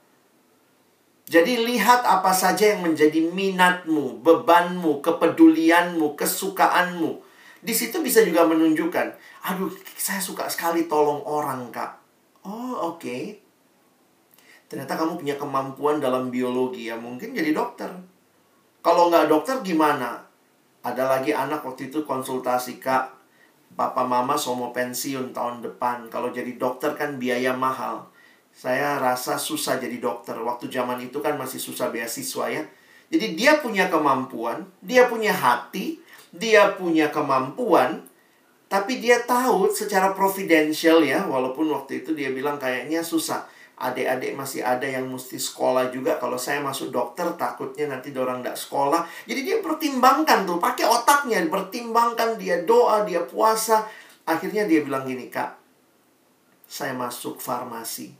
B: Jadi lihat apa saja yang menjadi minatmu, bebanmu, kepedulianmu, kesukaanmu. Di situ bisa juga menunjukkan, aduh, saya suka sekali tolong orang, Kak. Oh, oke. Okay. Ternyata kamu punya kemampuan dalam biologi ya, mungkin jadi dokter. Kalau nggak dokter gimana? Ada lagi anak waktu itu konsultasi, Kak. Papa mama mau pensiun tahun depan. Kalau jadi dokter kan biaya mahal. Saya rasa susah jadi dokter. Waktu zaman itu kan masih susah beasiswa ya. Jadi dia punya kemampuan, dia punya hati, dia punya kemampuan, tapi dia tahu secara providential ya, walaupun waktu itu dia bilang kayaknya susah. Adik-adik masih ada yang mesti sekolah juga. Kalau saya masuk dokter takutnya nanti orang tidak sekolah. Jadi dia pertimbangkan tuh pakai otaknya pertimbangkan. Dia doa dia puasa. Akhirnya dia bilang gini kak saya masuk farmasi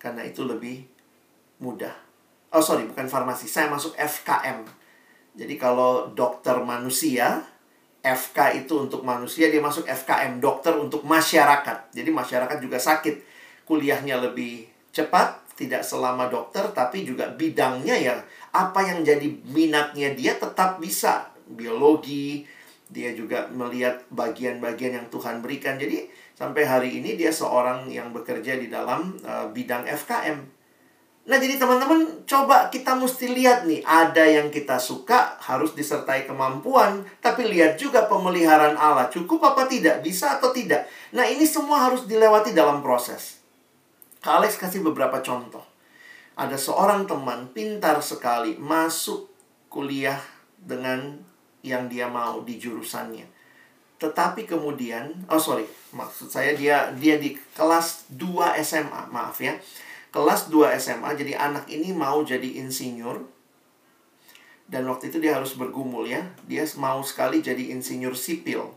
B: karena itu lebih mudah. Oh sorry bukan farmasi. Saya masuk FKM jadi kalau dokter manusia FK itu untuk manusia dia masuk FKM dokter untuk masyarakat. Jadi masyarakat juga sakit. Kuliahnya lebih cepat, tidak selama dokter, tapi juga bidangnya ya apa yang jadi minatnya dia tetap bisa. Biologi, dia juga melihat bagian-bagian yang Tuhan berikan. Jadi sampai hari ini dia seorang yang bekerja di dalam uh, bidang FKM. Nah, jadi teman-teman, coba kita mesti lihat nih, ada yang kita suka harus disertai kemampuan, tapi lihat juga pemeliharaan Allah cukup apa tidak, bisa atau tidak. Nah, ini semua harus dilewati dalam proses. Kak Alex kasih beberapa contoh. Ada seorang teman pintar sekali masuk kuliah dengan yang dia mau di jurusannya. Tetapi kemudian, oh sorry, maksud saya dia dia di kelas 2 SMA, maaf ya. Kelas 2 SMA, jadi anak ini mau jadi insinyur. Dan waktu itu dia harus bergumul ya. Dia mau sekali jadi insinyur sipil.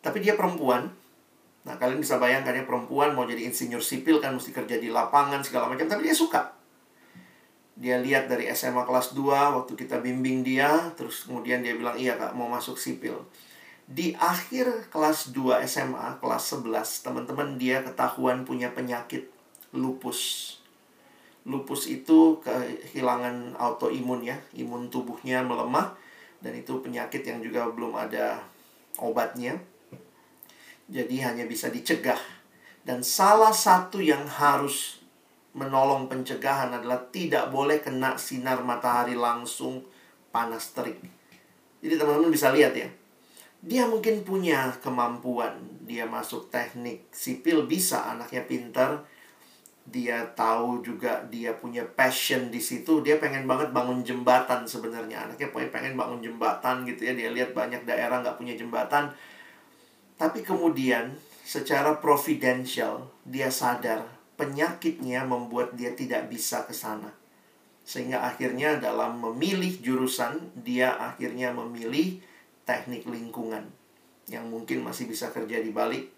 B: Tapi dia perempuan, Nah, kalian bisa bayangkan ya perempuan mau jadi insinyur sipil kan mesti kerja di lapangan segala macam, tapi dia suka. Dia lihat dari SMA kelas 2 waktu kita bimbing dia, terus kemudian dia bilang, "Iya, Kak, mau masuk sipil." Di akhir kelas 2 SMA, kelas 11, teman-teman dia ketahuan punya penyakit lupus. Lupus itu kehilangan autoimun ya, imun tubuhnya melemah dan itu penyakit yang juga belum ada obatnya jadi hanya bisa dicegah. Dan salah satu yang harus menolong pencegahan adalah tidak boleh kena sinar matahari langsung panas terik. Jadi teman-teman bisa lihat ya. Dia mungkin punya kemampuan. Dia masuk teknik sipil bisa, anaknya pintar. Dia tahu juga dia punya passion di situ. Dia pengen banget bangun jembatan sebenarnya. Anaknya pengen bangun jembatan gitu ya. Dia lihat banyak daerah nggak punya jembatan tapi kemudian secara providential dia sadar penyakitnya membuat dia tidak bisa ke sana. Sehingga akhirnya dalam memilih jurusan dia akhirnya memilih teknik lingkungan yang mungkin masih bisa kerja di balik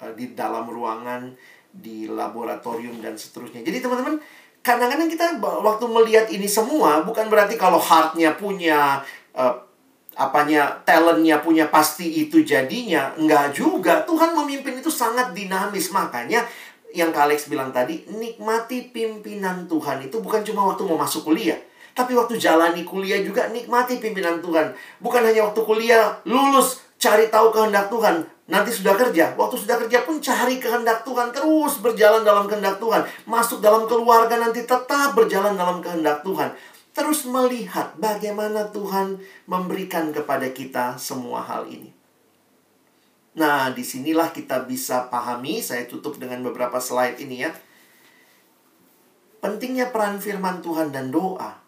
B: eh, di dalam ruangan, di laboratorium dan seterusnya. Jadi teman-teman, kadang-kadang kita waktu melihat ini semua bukan berarti kalau heartnya punya uh, apanya talentnya punya pasti itu jadinya. Enggak juga. Tuhan memimpin itu sangat dinamis. Makanya yang Kalex bilang tadi nikmati pimpinan Tuhan. Itu bukan cuma waktu mau masuk kuliah tapi waktu jalani kuliah juga nikmati pimpinan Tuhan. Bukan hanya waktu kuliah lulus cari tahu kehendak Tuhan. Nanti sudah kerja. Waktu sudah kerja pun cari kehendak Tuhan. Terus berjalan dalam kehendak Tuhan. Masuk dalam keluarga nanti tetap berjalan dalam kehendak Tuhan. Terus melihat bagaimana Tuhan memberikan kepada kita semua hal ini. Nah, di sinilah kita bisa pahami. Saya tutup dengan beberapa slide ini ya. pentingnya peran firman Tuhan dan doa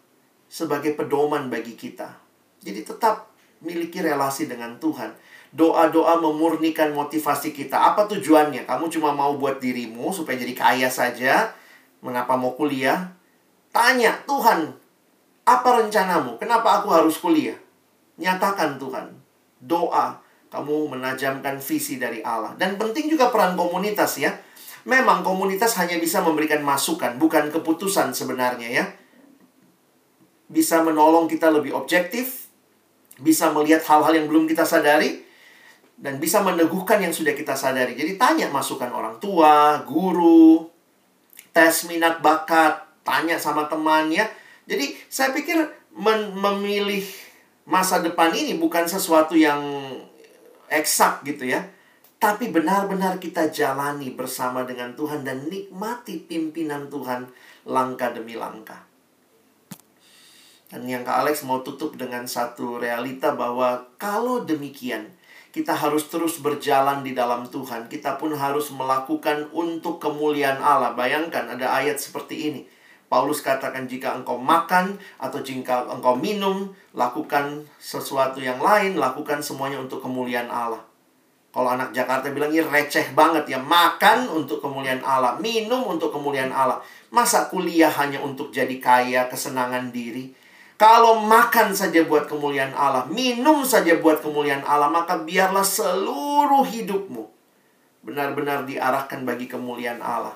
B: sebagai pedoman bagi kita. Jadi tetap miliki relasi dengan Tuhan. Doa-doa memurnikan motivasi kita. Apa tujuannya? Kamu cuma mau buat dirimu supaya jadi kaya saja? Mengapa mau kuliah? Tanya, Tuhan, apa rencanamu? Kenapa aku harus kuliah? Nyatakan Tuhan. Doa, kamu menajamkan visi dari Allah. Dan penting juga peran komunitas ya. Memang komunitas hanya bisa memberikan masukan, bukan keputusan sebenarnya ya. Bisa menolong kita lebih objektif, bisa melihat hal-hal yang belum kita sadari, dan bisa meneguhkan yang sudah kita sadari. Jadi tanya masukan orang tua, guru, tes minat bakat, tanya sama teman ya. Jadi saya pikir memilih masa depan ini bukan sesuatu yang eksak gitu ya. Tapi benar-benar kita jalani bersama dengan Tuhan dan nikmati pimpinan Tuhan langkah demi langkah. Dan yang Kak Alex mau tutup dengan satu realita bahwa kalau demikian, kita harus terus berjalan di dalam Tuhan. Kita pun harus melakukan untuk kemuliaan Allah. Bayangkan ada ayat seperti ini. Paulus katakan jika engkau makan atau jika engkau minum, lakukan sesuatu yang lain, lakukan semuanya untuk kemuliaan Allah. Kalau anak Jakarta bilang ini receh banget ya, makan untuk kemuliaan Allah, minum untuk kemuliaan Allah. Masa kuliah hanya untuk jadi kaya, kesenangan diri? Kalau makan saja buat kemuliaan Allah, minum saja buat kemuliaan Allah, maka biarlah seluruh hidupmu benar-benar diarahkan bagi kemuliaan Allah.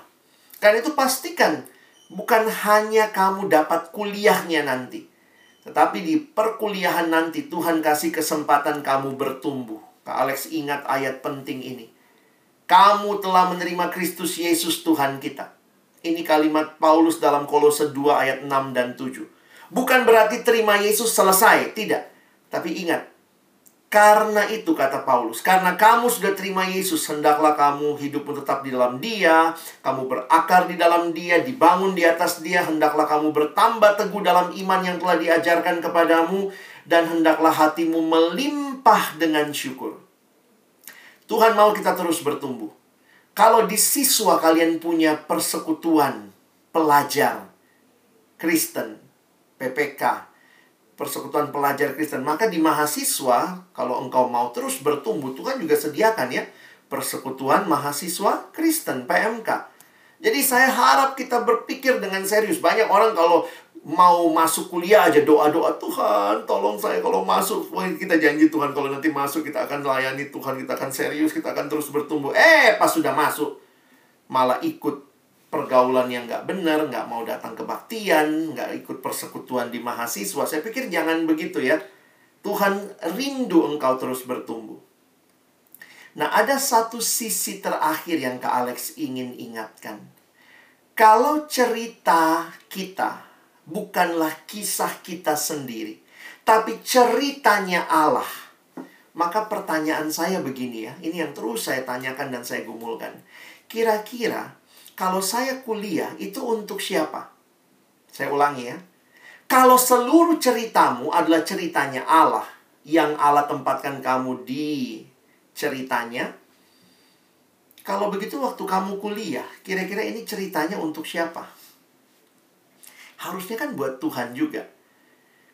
B: Karena itu pastikan bukan hanya kamu dapat kuliahnya nanti. Tetapi di perkuliahan nanti Tuhan kasih kesempatan kamu bertumbuh. Kak Alex ingat ayat penting ini. Kamu telah menerima Kristus Yesus Tuhan kita. Ini kalimat Paulus dalam Kolose 2 ayat 6 dan 7. Bukan berarti terima Yesus selesai, tidak. Tapi ingat, karena itu kata Paulus, karena kamu sudah terima Yesus, hendaklah kamu hidupmu tetap di dalam Dia, kamu berakar di dalam Dia, dibangun di atas Dia, hendaklah kamu bertambah teguh dalam iman yang telah diajarkan kepadamu, dan hendaklah hatimu melimpah dengan syukur. Tuhan mau kita terus bertumbuh. Kalau di siswa kalian punya persekutuan pelajar Kristen, PPK, persekutuan pelajar Kristen. Maka di mahasiswa, kalau engkau mau terus bertumbuh, Tuhan juga sediakan ya persekutuan mahasiswa Kristen, PMK. Jadi saya harap kita berpikir dengan serius. Banyak orang kalau mau masuk kuliah aja doa-doa Tuhan tolong saya kalau masuk Wah, kita janji Tuhan kalau nanti masuk kita akan layani Tuhan kita akan serius kita akan terus bertumbuh eh pas sudah masuk malah ikut pergaulan yang nggak benar, nggak mau datang kebaktian, nggak ikut persekutuan di mahasiswa. Saya pikir jangan begitu ya. Tuhan rindu engkau terus bertumbuh. Nah, ada satu sisi terakhir yang Kak Alex ingin ingatkan. Kalau cerita kita bukanlah kisah kita sendiri, tapi ceritanya Allah, maka pertanyaan saya begini ya, ini yang terus saya tanyakan dan saya gumulkan. Kira-kira kalau saya kuliah itu untuk siapa? Saya ulangi ya. Kalau seluruh ceritamu adalah ceritanya Allah yang Allah tempatkan kamu di ceritanya, kalau begitu waktu kamu kuliah, kira-kira ini ceritanya untuk siapa? Harusnya kan buat Tuhan juga.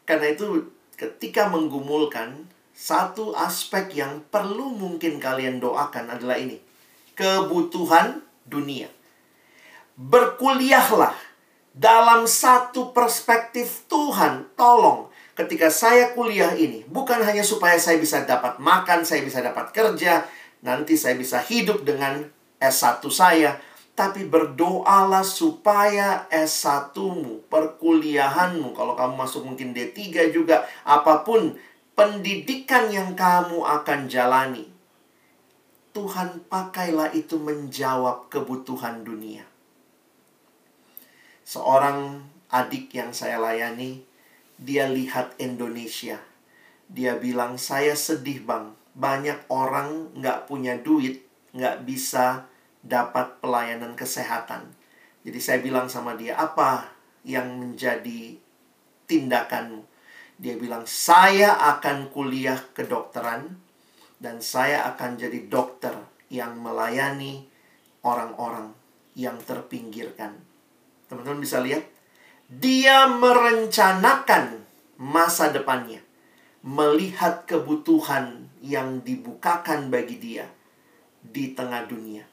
B: Karena itu ketika menggumulkan satu aspek yang perlu mungkin kalian doakan adalah ini. Kebutuhan dunia berkuliahlah dalam satu perspektif Tuhan. Tolong, ketika saya kuliah ini, bukan hanya supaya saya bisa dapat makan, saya bisa dapat kerja, nanti saya bisa hidup dengan S1 saya, tapi berdoalah supaya S1-mu, perkuliahanmu, kalau kamu masuk mungkin D3 juga, apa pun pendidikan yang kamu akan jalani, Tuhan pakailah itu menjawab kebutuhan dunia seorang adik yang saya layani, dia lihat Indonesia. Dia bilang, saya sedih bang, banyak orang nggak punya duit, nggak bisa dapat pelayanan kesehatan. Jadi saya bilang sama dia, apa yang menjadi tindakanmu? Dia bilang, saya akan kuliah kedokteran dan saya akan jadi dokter yang melayani orang-orang yang terpinggirkan Teman-teman bisa lihat. Dia merencanakan masa depannya. Melihat kebutuhan yang dibukakan bagi dia di tengah dunia.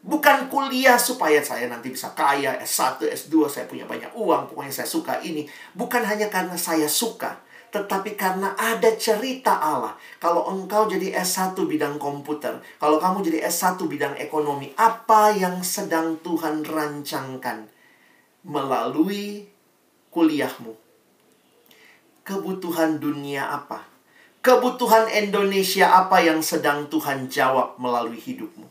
B: Bukan kuliah supaya saya nanti bisa kaya, S1, S2, saya punya banyak uang, pokoknya saya suka ini. Bukan hanya karena saya suka, tetapi karena ada cerita Allah. Kalau engkau jadi S1 bidang komputer, kalau kamu jadi S1 bidang ekonomi, apa yang sedang Tuhan rancangkan melalui kuliahmu? Kebutuhan dunia apa? Kebutuhan Indonesia apa yang sedang Tuhan jawab melalui hidupmu?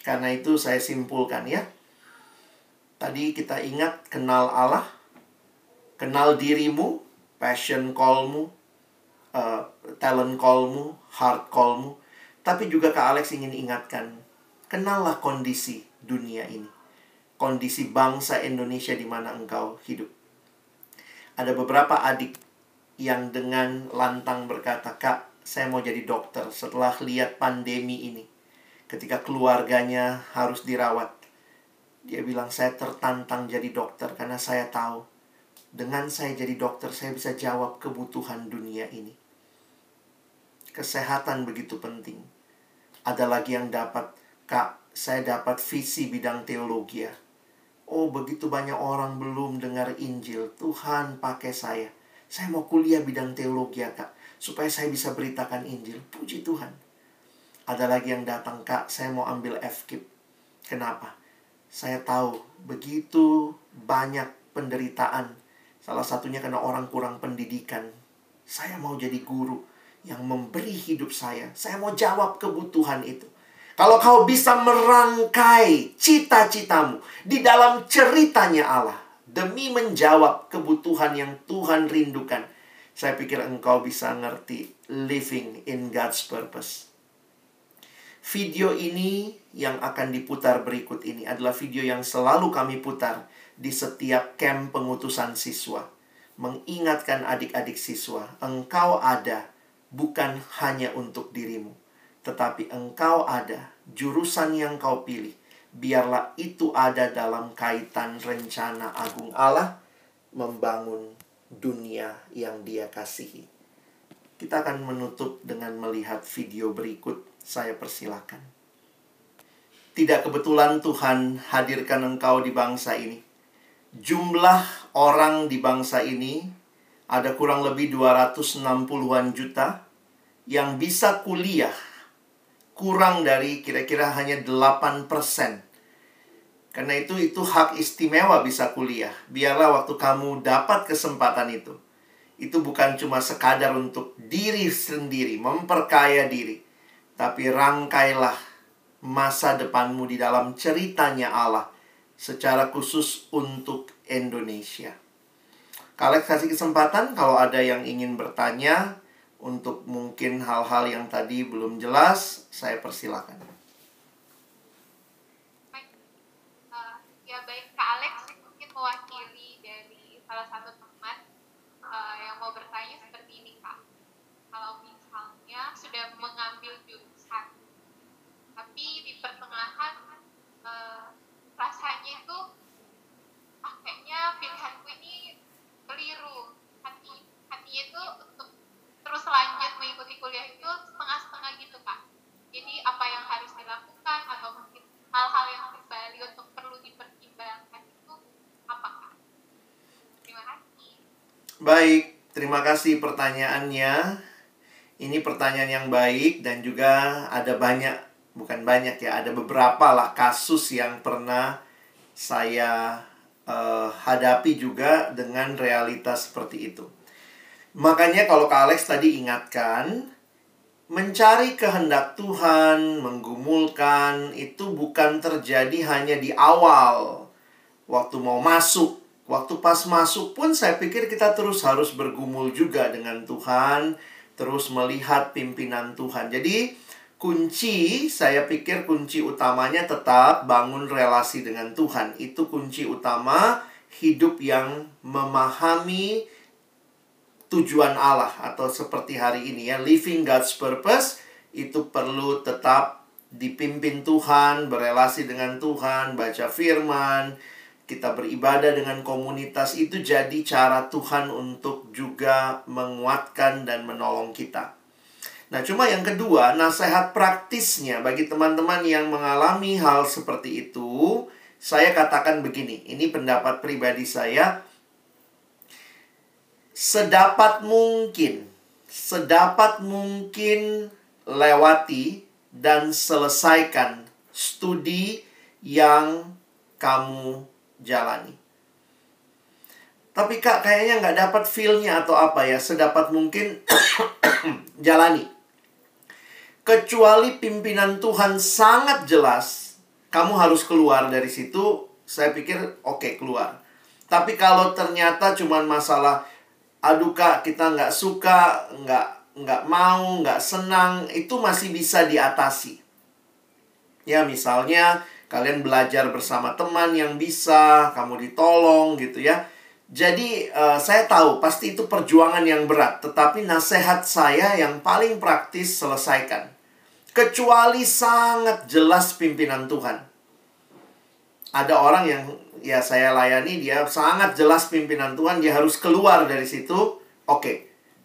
B: Karena itu saya simpulkan ya. Tadi kita ingat kenal Allah, kenal dirimu, passion callmu, uh, talent callmu, heart callmu. Tapi juga Kak Alex ingin ingatkan, kenallah kondisi dunia ini. Kondisi bangsa Indonesia di mana engkau hidup. Ada beberapa adik yang dengan lantang berkata, Kak, saya mau jadi dokter setelah lihat pandemi ini ketika keluarganya harus dirawat. Dia bilang, saya tertantang jadi dokter karena saya tahu dengan saya jadi dokter, saya bisa jawab kebutuhan dunia ini. Kesehatan begitu penting. Ada lagi yang dapat, Kak, saya dapat visi bidang teologi ya. Oh, begitu banyak orang belum dengar Injil. Tuhan pakai saya. Saya mau kuliah bidang teologi ya, Kak. Supaya saya bisa beritakan Injil. Puji Tuhan. Ada lagi yang datang, Kak, saya mau ambil FKIP. Kenapa? Saya tahu begitu banyak penderitaan. Salah satunya karena orang kurang pendidikan. Saya mau jadi guru yang memberi hidup saya. Saya mau jawab kebutuhan itu. Kalau kau bisa merangkai cita-citamu di dalam ceritanya Allah demi menjawab kebutuhan yang Tuhan rindukan, saya pikir engkau bisa ngerti living in God's purpose. Video ini yang akan diputar berikut ini adalah video yang selalu kami putar di setiap camp pengutusan siswa. Mengingatkan adik-adik siswa, engkau ada bukan hanya untuk dirimu, tetapi engkau ada jurusan yang kau pilih. Biarlah itu ada dalam kaitan rencana agung Allah membangun dunia yang Dia kasihi. Kita akan menutup dengan melihat video berikut saya persilakan. Tidak kebetulan Tuhan hadirkan engkau di bangsa ini. Jumlah orang di bangsa ini ada kurang lebih 260-an juta yang bisa kuliah kurang dari kira-kira hanya 8%. Karena itu itu hak istimewa bisa kuliah. Biarlah waktu kamu dapat kesempatan itu. Itu bukan cuma sekadar untuk diri sendiri, memperkaya diri tapi rangkailah masa depanmu di dalam ceritanya Allah secara khusus untuk Indonesia. Kalian kasih kesempatan kalau ada yang ingin bertanya untuk mungkin hal-hal yang tadi belum jelas, saya persilakan.
C: Baik, uh, ya baik Kak Alex mungkin mewakili dari salah satu teman uh, yang mau bertanya seperti ini Kak. Kalau misalnya sudah mengambil jurusan tapi di pertengahan uh, rasanya itu ah kayaknya pilihanku ini keliru hati hati itu untuk terus lanjut mengikuti kuliah itu setengah-setengah gitu kak jadi apa yang harus dilakukan atau mungkin hal-hal yang kembali untuk perlu dipertimbangkan itu apa kak terima kasih
B: baik terima kasih pertanyaannya ini pertanyaan yang baik dan juga ada banyak bukan banyak ya, ada beberapa lah kasus yang pernah saya uh, hadapi juga dengan realitas seperti itu. Makanya kalau Kak Alex tadi ingatkan, mencari kehendak Tuhan, menggumulkan itu bukan terjadi hanya di awal waktu mau masuk. Waktu pas masuk pun saya pikir kita terus harus bergumul juga dengan Tuhan, terus melihat pimpinan Tuhan. Jadi kunci, saya pikir kunci utamanya tetap bangun relasi dengan Tuhan. Itu kunci utama hidup yang memahami tujuan Allah atau seperti hari ini ya, living God's purpose itu perlu tetap dipimpin Tuhan, berelasi dengan Tuhan, baca firman, kita beribadah dengan komunitas itu jadi cara Tuhan untuk juga menguatkan dan menolong kita. Nah, cuma yang kedua, nasihat praktisnya bagi teman-teman yang mengalami hal seperti itu, saya katakan begini, ini pendapat pribadi saya. Sedapat mungkin, sedapat mungkin lewati dan selesaikan studi yang kamu jalani. Tapi kak kayaknya nggak dapat feel-nya atau apa ya, sedapat mungkin jalani kecuali pimpinan Tuhan sangat jelas, kamu harus keluar dari situ. Saya pikir oke okay, keluar. Tapi kalau ternyata cuma masalah, aduh kak kita nggak suka, nggak nggak mau, nggak senang, itu masih bisa diatasi. Ya misalnya kalian belajar bersama teman yang bisa, kamu ditolong gitu ya. Jadi uh, saya tahu pasti itu perjuangan yang berat, tetapi nasihat saya yang paling praktis selesaikan. Kecuali sangat jelas pimpinan Tuhan. Ada orang yang ya saya layani dia sangat jelas pimpinan Tuhan, dia harus keluar dari situ. Oke, okay,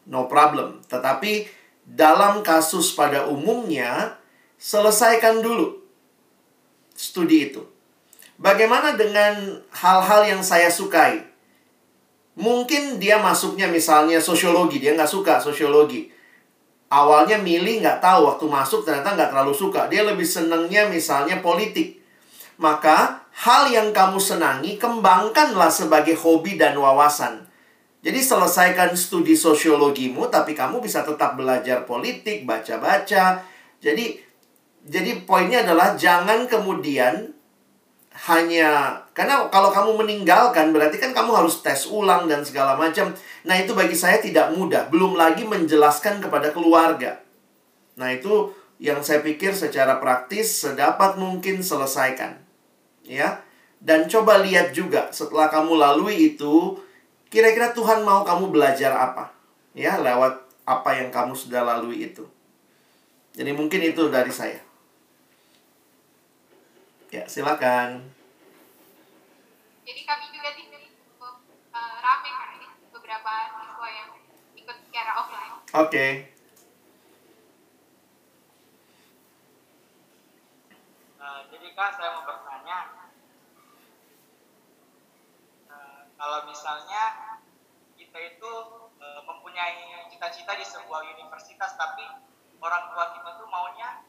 B: no problem. Tetapi dalam kasus pada umumnya selesaikan dulu studi itu. Bagaimana dengan hal-hal yang saya sukai? Mungkin dia masuknya misalnya sosiologi, dia nggak suka sosiologi. Awalnya milih nggak tahu, waktu masuk ternyata nggak terlalu suka. Dia lebih senengnya misalnya politik. Maka hal yang kamu senangi, kembangkanlah sebagai hobi dan wawasan. Jadi selesaikan studi sosiologimu, tapi kamu bisa tetap belajar politik, baca-baca. Jadi, jadi poinnya adalah jangan kemudian hanya karena kalau kamu meninggalkan berarti kan kamu harus tes ulang dan segala macam. Nah, itu bagi saya tidak mudah, belum lagi menjelaskan kepada keluarga. Nah, itu yang saya pikir secara praktis sedapat mungkin selesaikan. Ya. Dan coba lihat juga setelah kamu lalui itu kira-kira Tuhan mau kamu belajar apa? Ya, lewat apa yang kamu sudah lalui itu. Jadi mungkin itu dari saya. Ya, silakan.
C: Jadi kami juga di sini cukup uh, rame kan ini beberapa siswa yang ikut secara offline.
B: Oke. Okay.
D: Uh, jadi kak saya mau bertanya, uh, kalau misalnya kita itu uh, mempunyai cita-cita di sebuah universitas, tapi orang tua kita tuh maunya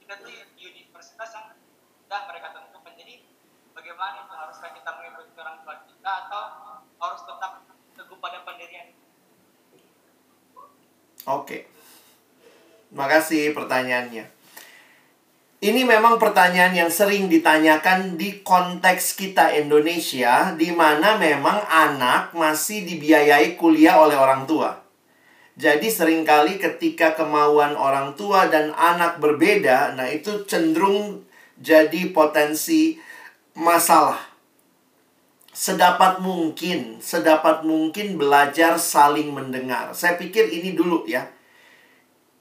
D: kita tuh di universitas yang sudah mereka tentukan. Jadi bagaimana itu haruskah kita mengikuti orang tua kita atau harus tetap teguh pada pendirian?
B: Oke. Terima kasih pertanyaannya. Ini memang pertanyaan yang sering ditanyakan di konteks kita Indonesia, di mana memang anak masih dibiayai kuliah oleh orang tua. Jadi sering kali ketika kemauan orang tua dan anak berbeda, nah itu cenderung jadi potensi masalah. Sedapat mungkin, sedapat mungkin belajar saling mendengar. Saya pikir ini dulu ya.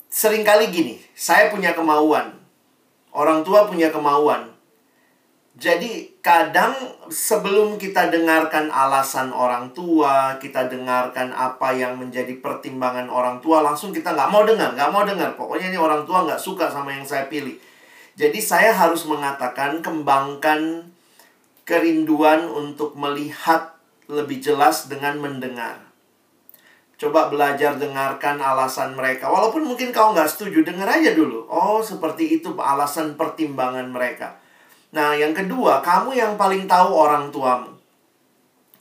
B: Seringkali gini, saya punya kemauan. Orang tua punya kemauan. Jadi kadang sebelum kita dengarkan alasan orang tua, kita dengarkan apa yang menjadi pertimbangan orang tua, langsung kita nggak mau dengar, nggak mau dengar. Pokoknya ini orang tua nggak suka sama yang saya pilih. Jadi saya harus mengatakan kembangkan kerinduan untuk melihat lebih jelas dengan mendengar. Coba belajar dengarkan alasan mereka. Walaupun mungkin kau nggak setuju, dengar aja dulu. Oh, seperti itu alasan pertimbangan mereka. Nah, yang kedua, kamu yang paling tahu orang tuamu.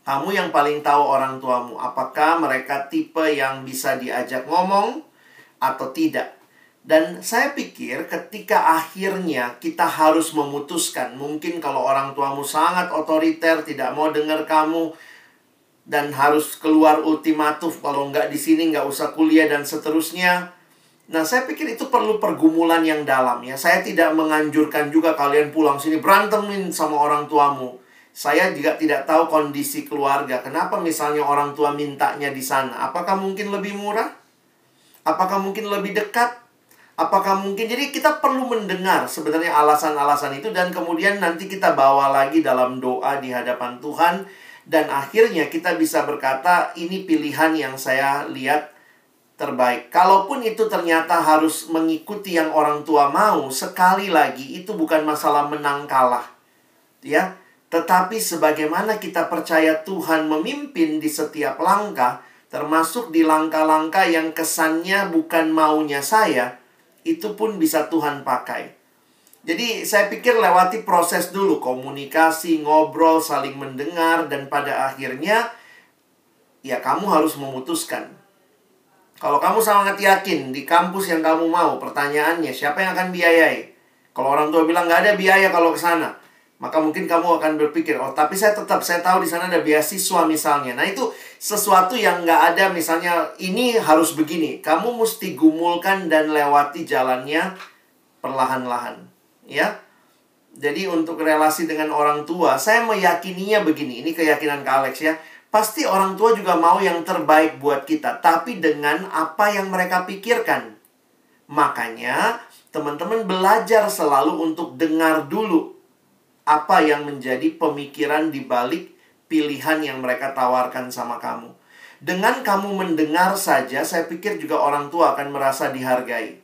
B: Kamu yang paling tahu orang tuamu. Apakah mereka tipe yang bisa diajak ngomong atau tidak? Dan saya pikir ketika akhirnya kita harus memutuskan, mungkin kalau orang tuamu sangat otoriter, tidak mau dengar kamu, dan harus keluar ultimatum kalau nggak di sini nggak usah kuliah dan seterusnya. Nah, saya pikir itu perlu pergumulan yang dalam ya. Saya tidak menganjurkan juga kalian pulang sini berantemin sama orang tuamu. Saya juga tidak tahu kondisi keluarga. Kenapa misalnya orang tua mintanya di sana? Apakah mungkin lebih murah? Apakah mungkin lebih dekat? Apakah mungkin jadi kita perlu mendengar sebenarnya alasan-alasan itu dan kemudian nanti kita bawa lagi dalam doa di hadapan Tuhan dan akhirnya kita bisa berkata ini pilihan yang saya lihat terbaik. Kalaupun itu ternyata harus mengikuti yang orang tua mau, sekali lagi itu bukan masalah menang kalah. Ya, tetapi sebagaimana kita percaya Tuhan memimpin di setiap langkah, termasuk di langkah-langkah yang kesannya bukan maunya saya, itu pun bisa Tuhan pakai. Jadi saya pikir lewati proses dulu komunikasi, ngobrol, saling mendengar dan pada akhirnya ya kamu harus memutuskan. Kalau kamu sangat yakin di kampus yang kamu mau, pertanyaannya siapa yang akan biayai? Kalau orang tua bilang nggak ada biaya kalau ke sana, maka mungkin kamu akan berpikir, oh tapi saya tetap saya tahu di sana ada beasiswa misalnya. Nah itu sesuatu yang nggak ada misalnya ini harus begini. Kamu mesti gumulkan dan lewati jalannya perlahan-lahan, ya. Jadi untuk relasi dengan orang tua, saya meyakininya begini. Ini keyakinan Kak Alex ya. Pasti orang tua juga mau yang terbaik buat kita, tapi dengan apa yang mereka pikirkan. Makanya teman-teman belajar selalu untuk dengar dulu apa yang menjadi pemikiran di balik pilihan yang mereka tawarkan sama kamu. Dengan kamu mendengar saja, saya pikir juga orang tua akan merasa dihargai.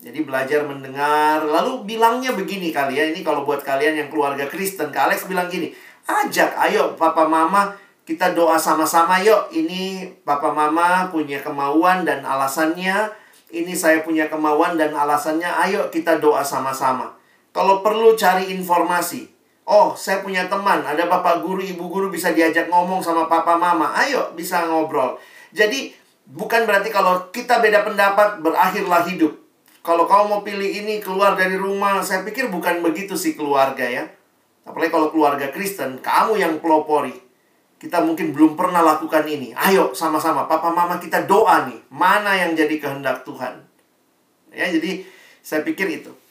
B: Jadi belajar mendengar, lalu bilangnya begini kali ya, ini kalau buat kalian yang keluarga Kristen, Kak Alex bilang gini, ajak, ayo papa mama kita doa sama-sama yuk, ini papa mama punya kemauan dan alasannya, ini saya punya kemauan dan alasannya, ayo kita doa sama-sama. Kalau perlu cari informasi. Oh, saya punya teman, ada bapak guru, ibu guru bisa diajak ngomong sama papa mama. Ayo, bisa ngobrol. Jadi, bukan berarti kalau kita beda pendapat, berakhirlah hidup. Kalau kamu mau pilih ini, keluar dari rumah, saya pikir bukan begitu sih keluarga ya. Apalagi kalau keluarga Kristen, kamu yang pelopori. Kita mungkin belum pernah lakukan ini. Ayo sama-sama, papa mama kita doa nih. Mana yang jadi kehendak Tuhan. Ya, jadi saya pikir itu.